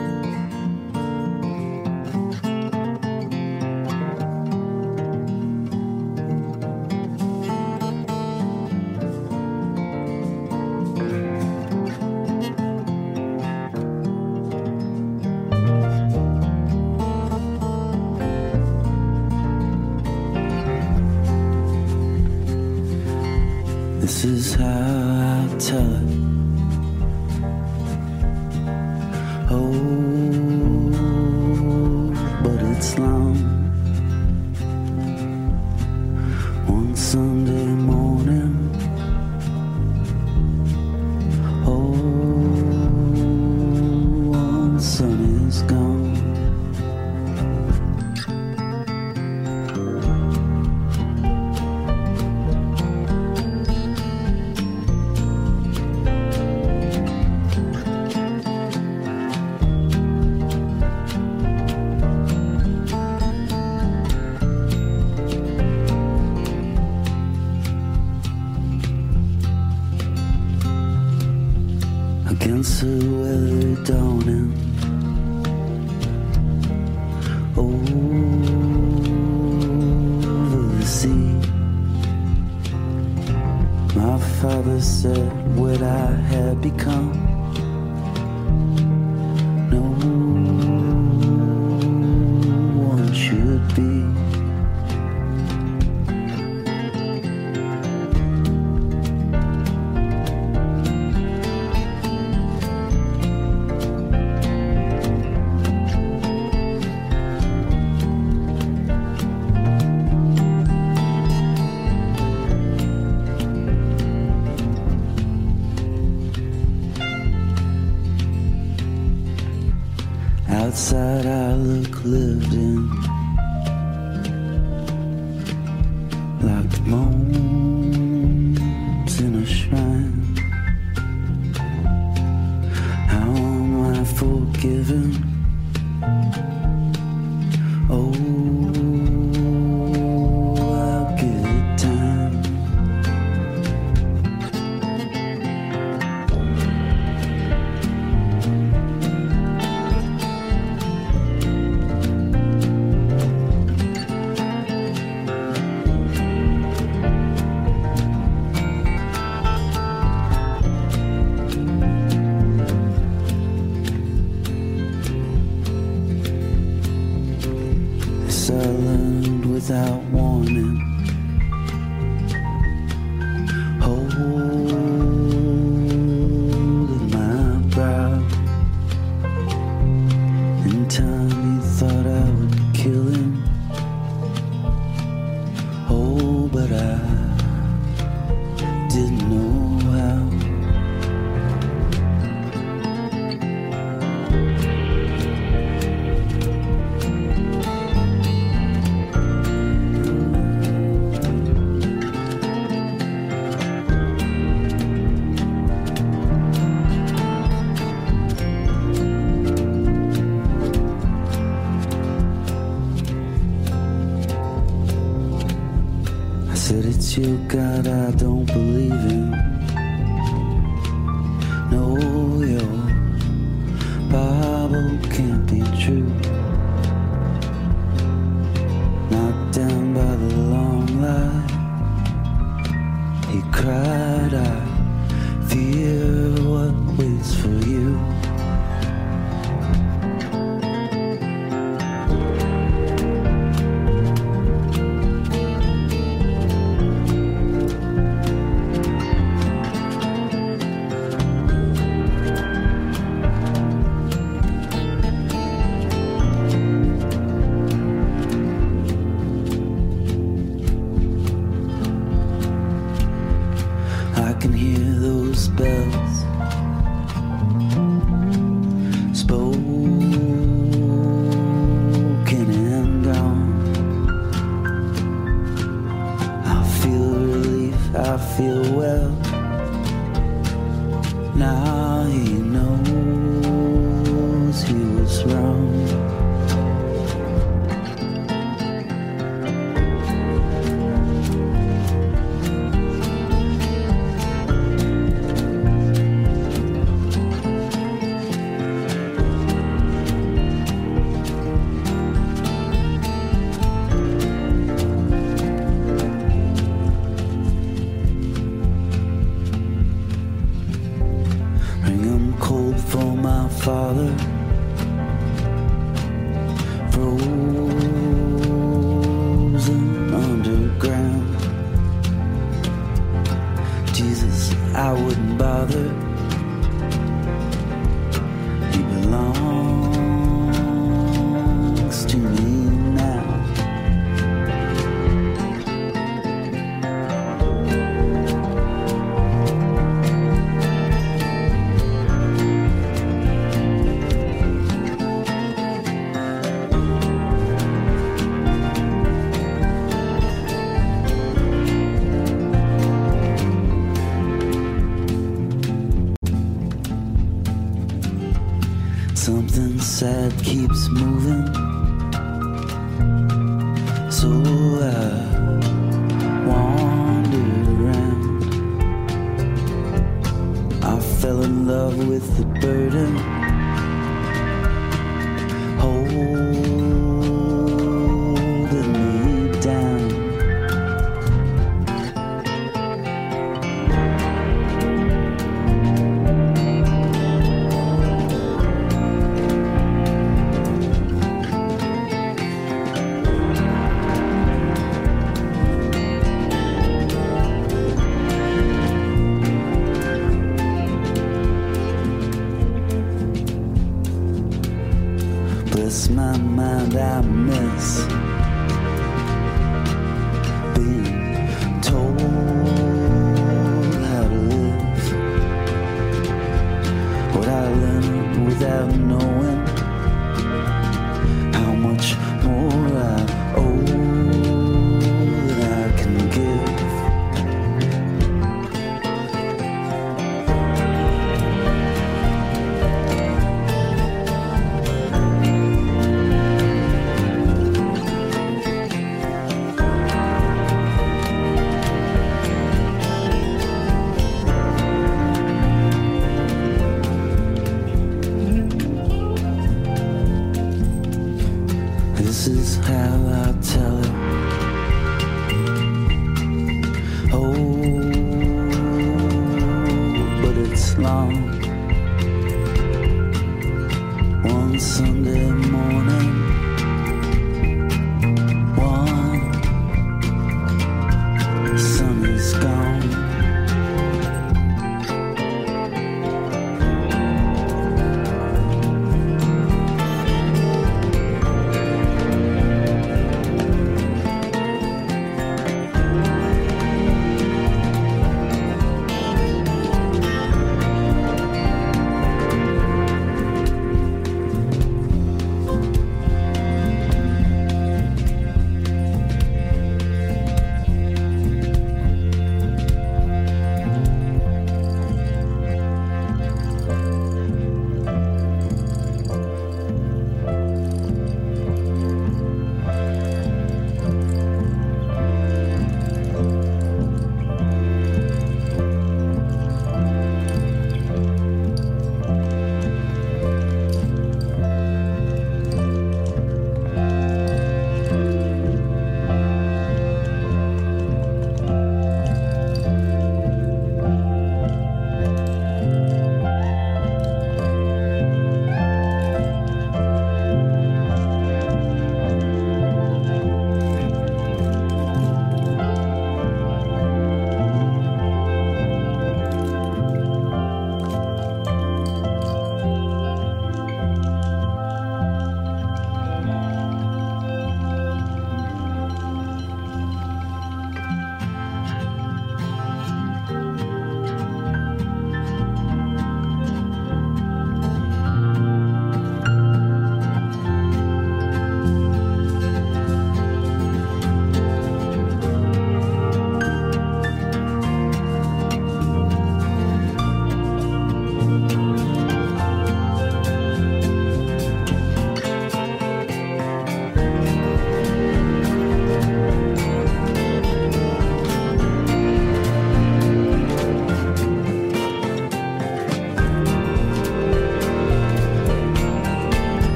With the burden.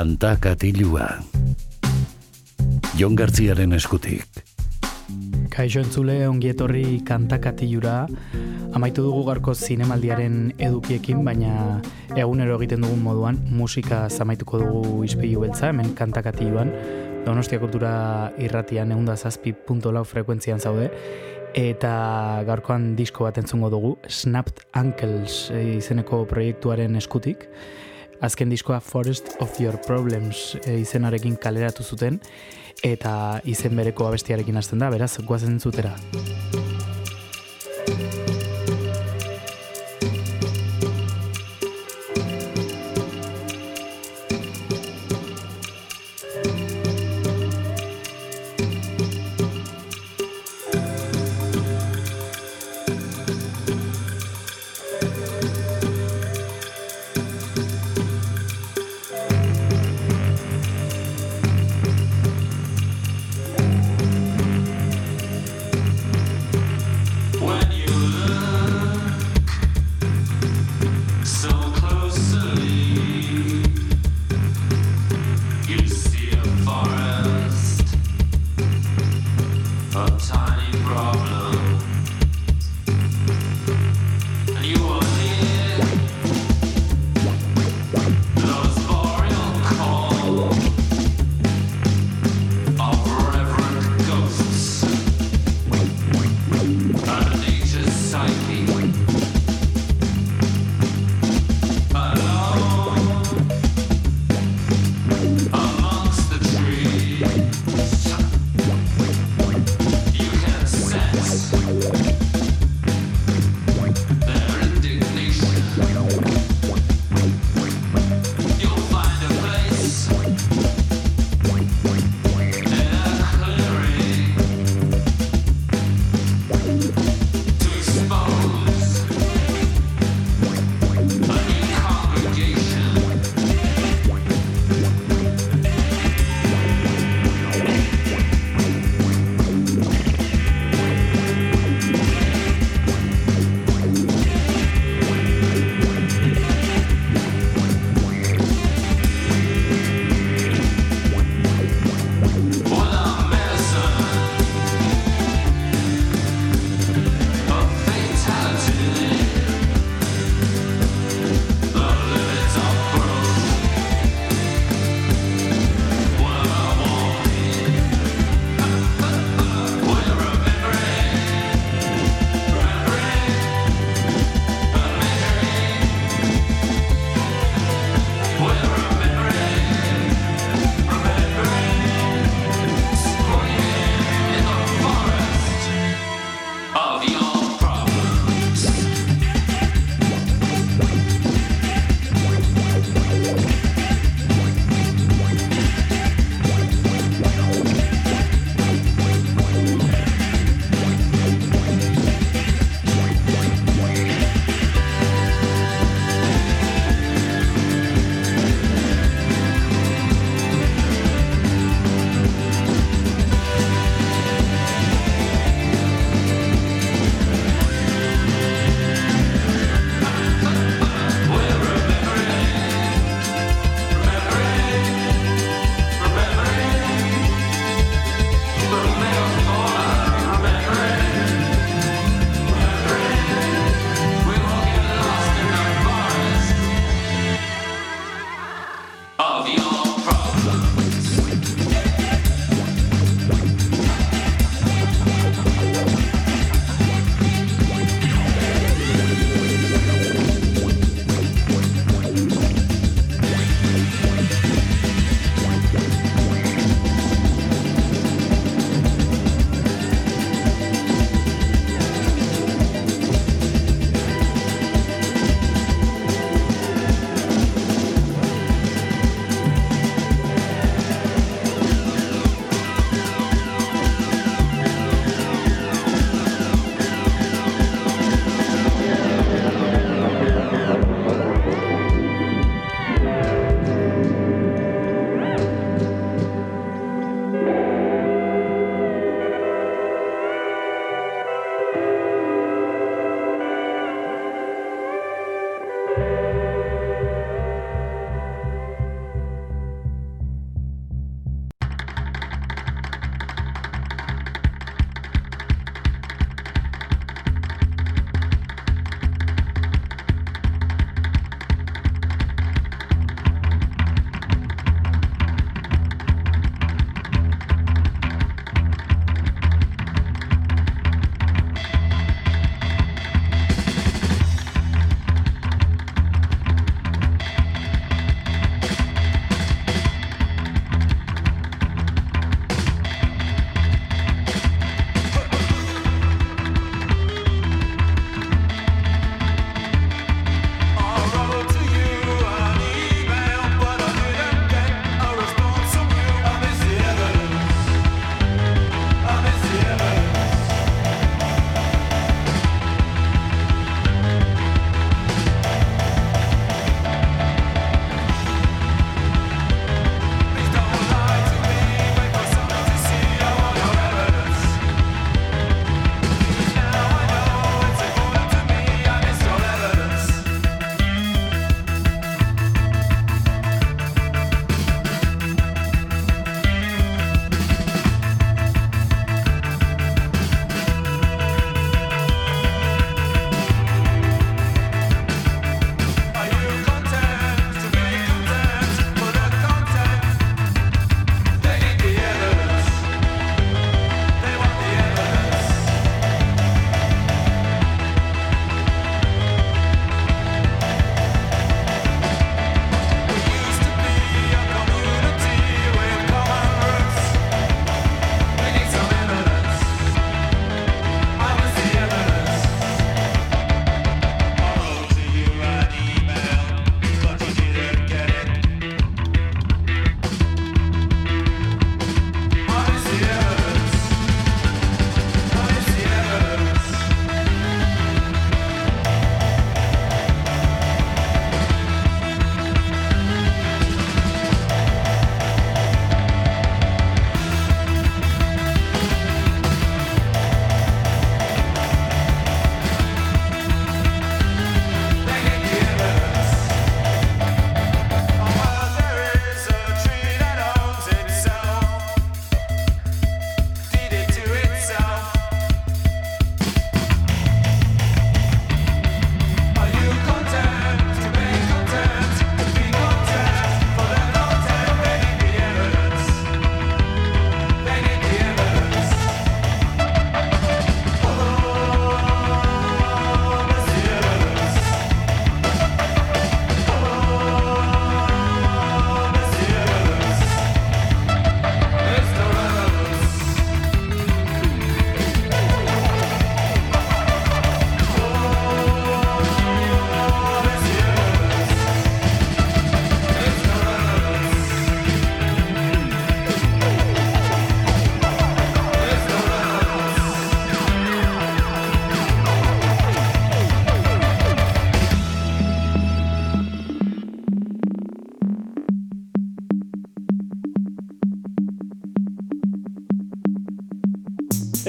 Kanta katilua. Jon Gartziaren eskutik. Kaixo entzule ongietorri kantakatilura, amaitu dugu garko zinemaldiaren edukiekin, baina egunero egiten dugun moduan musika zamaituko dugu izpilu beltza, hemen kantakatiluan, Donostia kultura irratian eunda zazpi punto frekuentzian zaude, eta gaurkoan disko bat entzungo dugu, Snapped Ankles eh, izeneko proiektuaren eskutik, azken diskoa Forest of Your Problems eh, izenarekin kaleratu zuten, eta izen bereko abestiarekin hasten da, beraz, guazen zutera.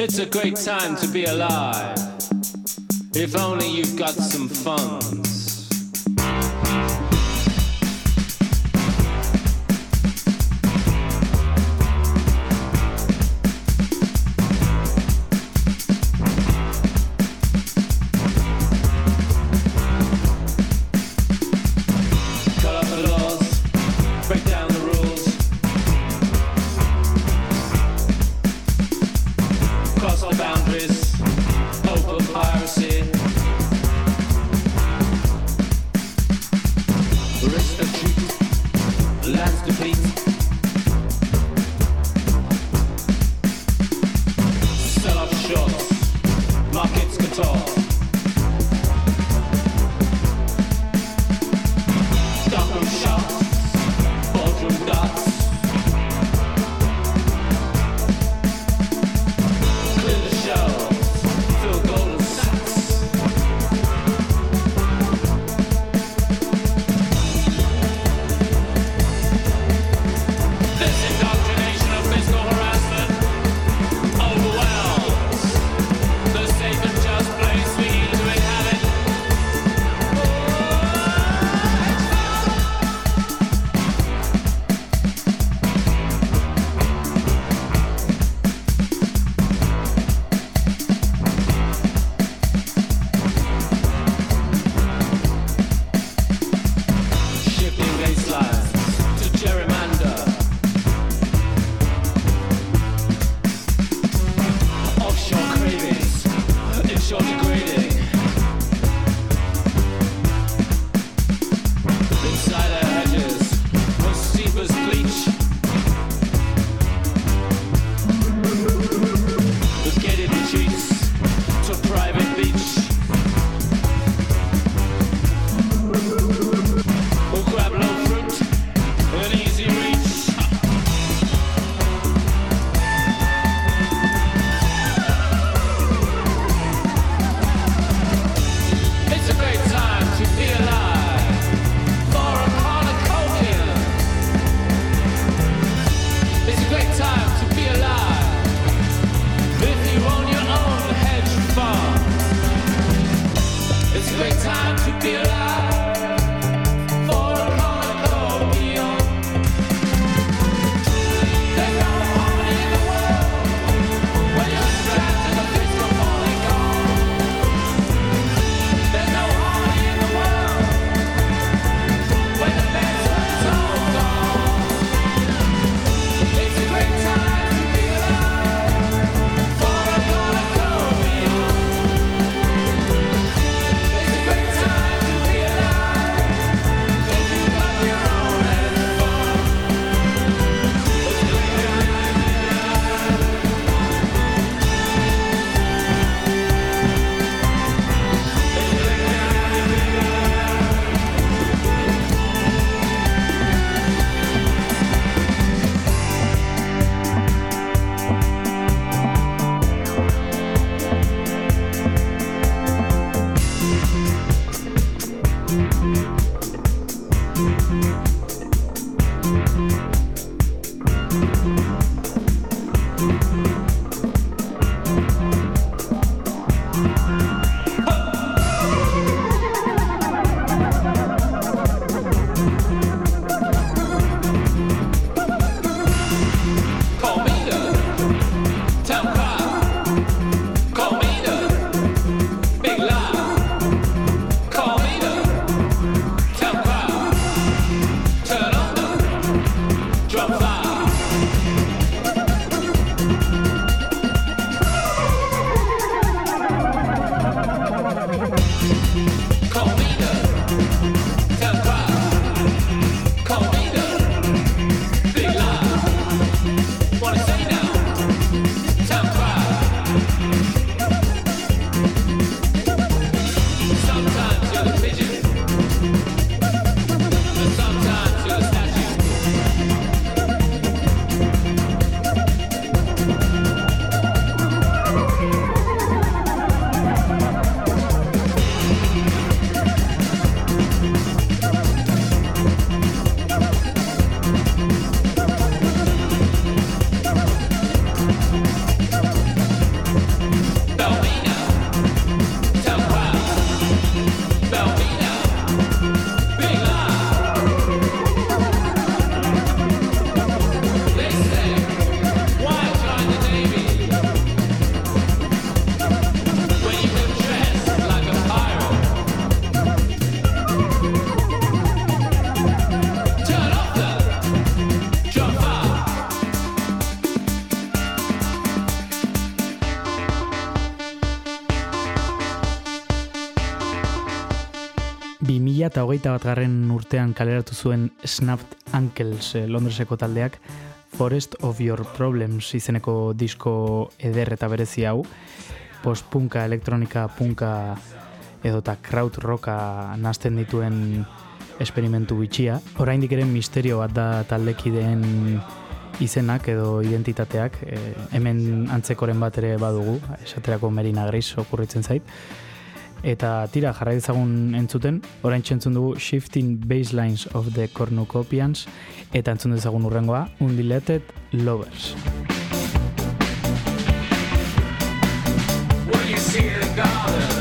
It's a great time to be alive. If only you've got some fun. Eta hogeita bat garren urtean kaleratu zuen Snapped Ankles eh, Londreseko taldeak Forest of Your Problems izeneko disko eder eta berezi hau postpunka, elektronika, punka edota kraut rocka nazten dituen esperimentu bitxia. Oraindik ere misterio bat da taldekideen izenak edo identitateak, e, hemen antzekoren bat ere badugu, esaterako Merina Gris okurritzen zait. Eta tira, jarrai dezagun entzuten, orain entzun dugu Shifting Baselines of the Cornucopians, eta entzun dezagun urrengoa, Undilated Lovers. When you see the garden,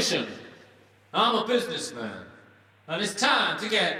politician. I'm a businessman. And it's time to get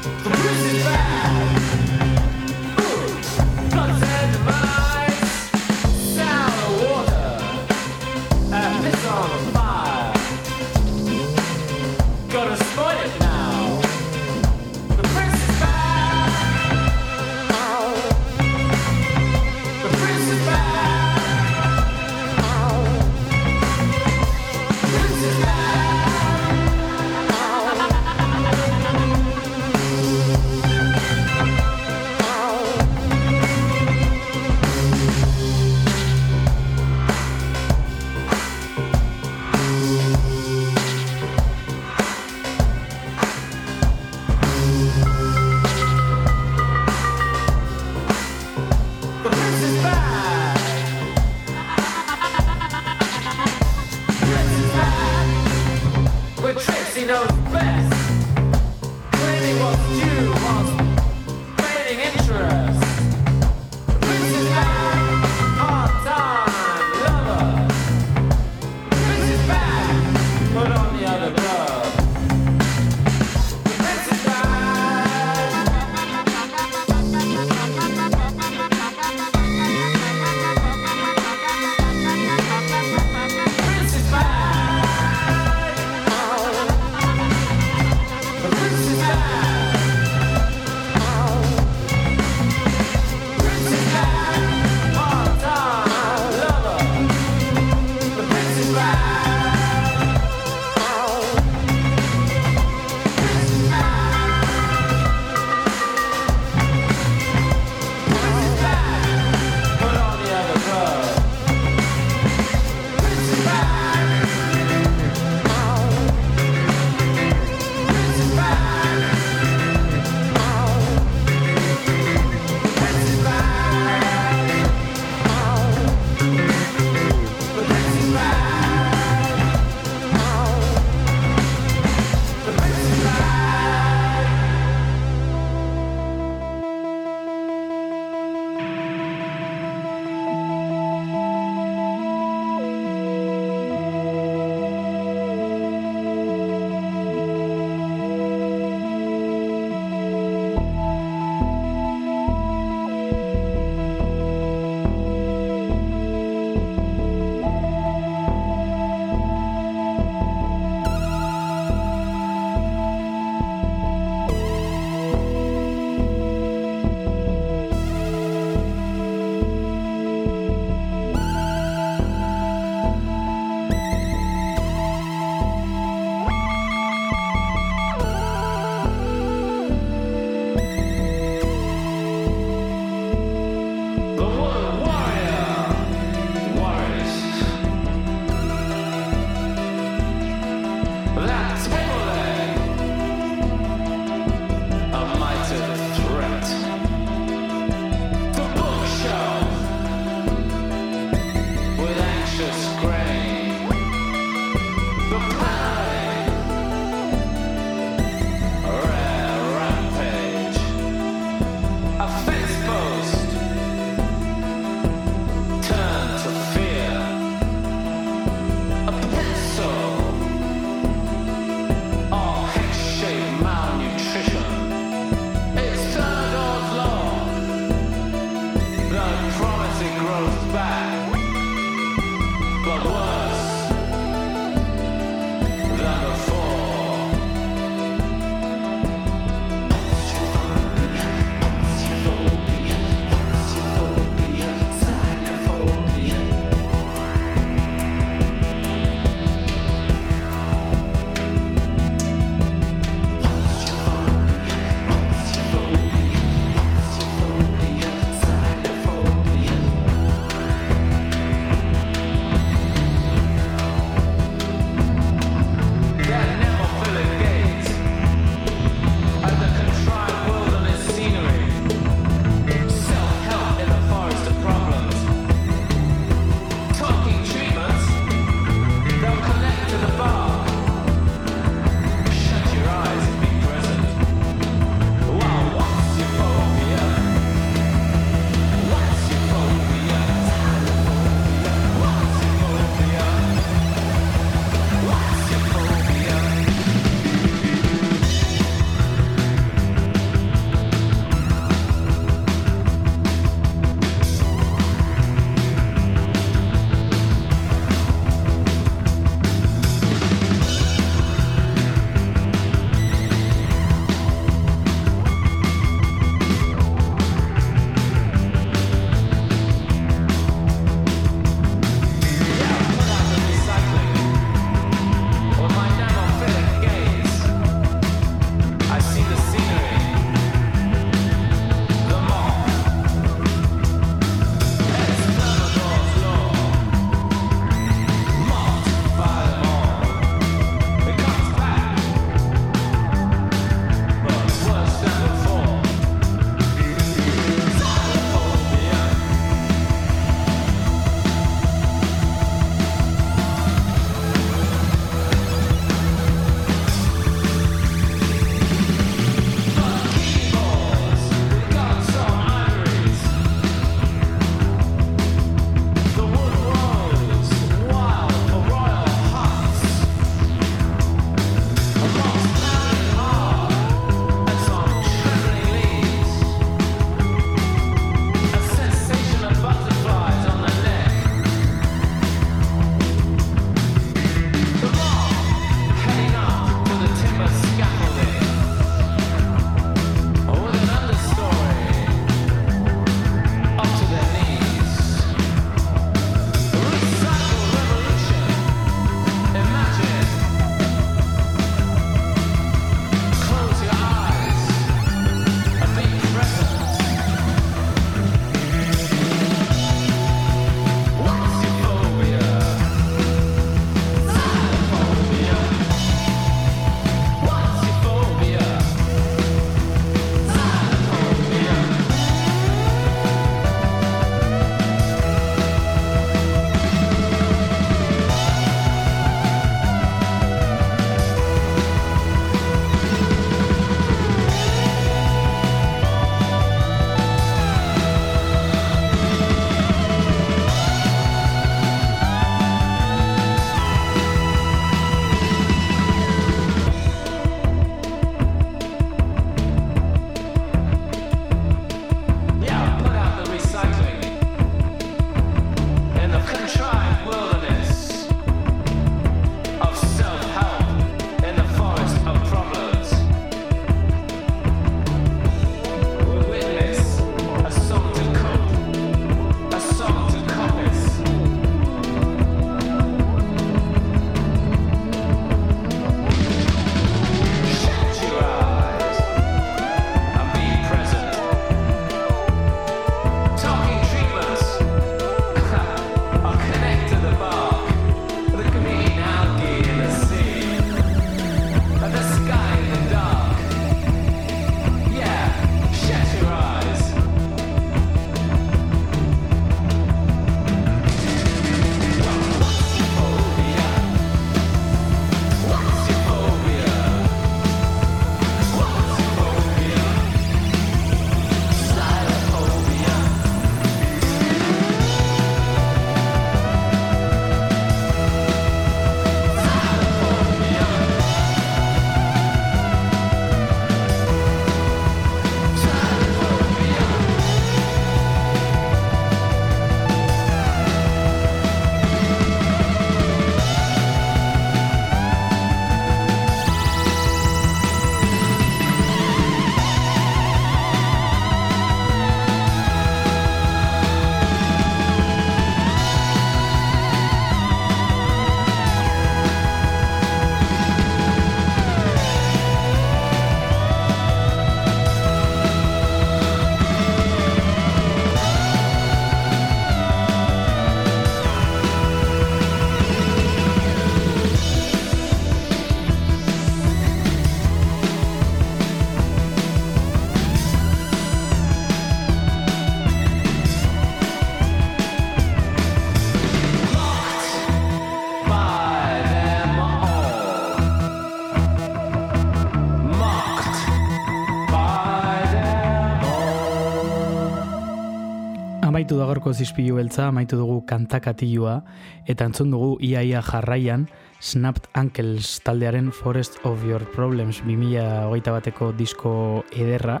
Amaitu da gaurko zizpilu beltza, amaitu dugu kantakatilua, eta entzun dugu iaia jarraian Snapped Ankles taldearen Forest of Your Problems 2008 bateko disko ederra,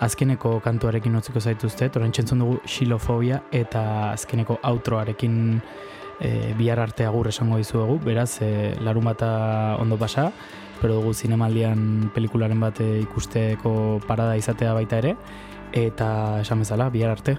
azkeneko kantuarekin utziko zaituzte, orain entzun dugu xilofobia eta azkeneko outroarekin e, bihar arte agur esango dizuegu, beraz, e, larun bata ondo pasa, pero dugu zinemaldian pelikularen bat e, ikusteko parada izatea baita ere, eta esan bezala, bihar arte.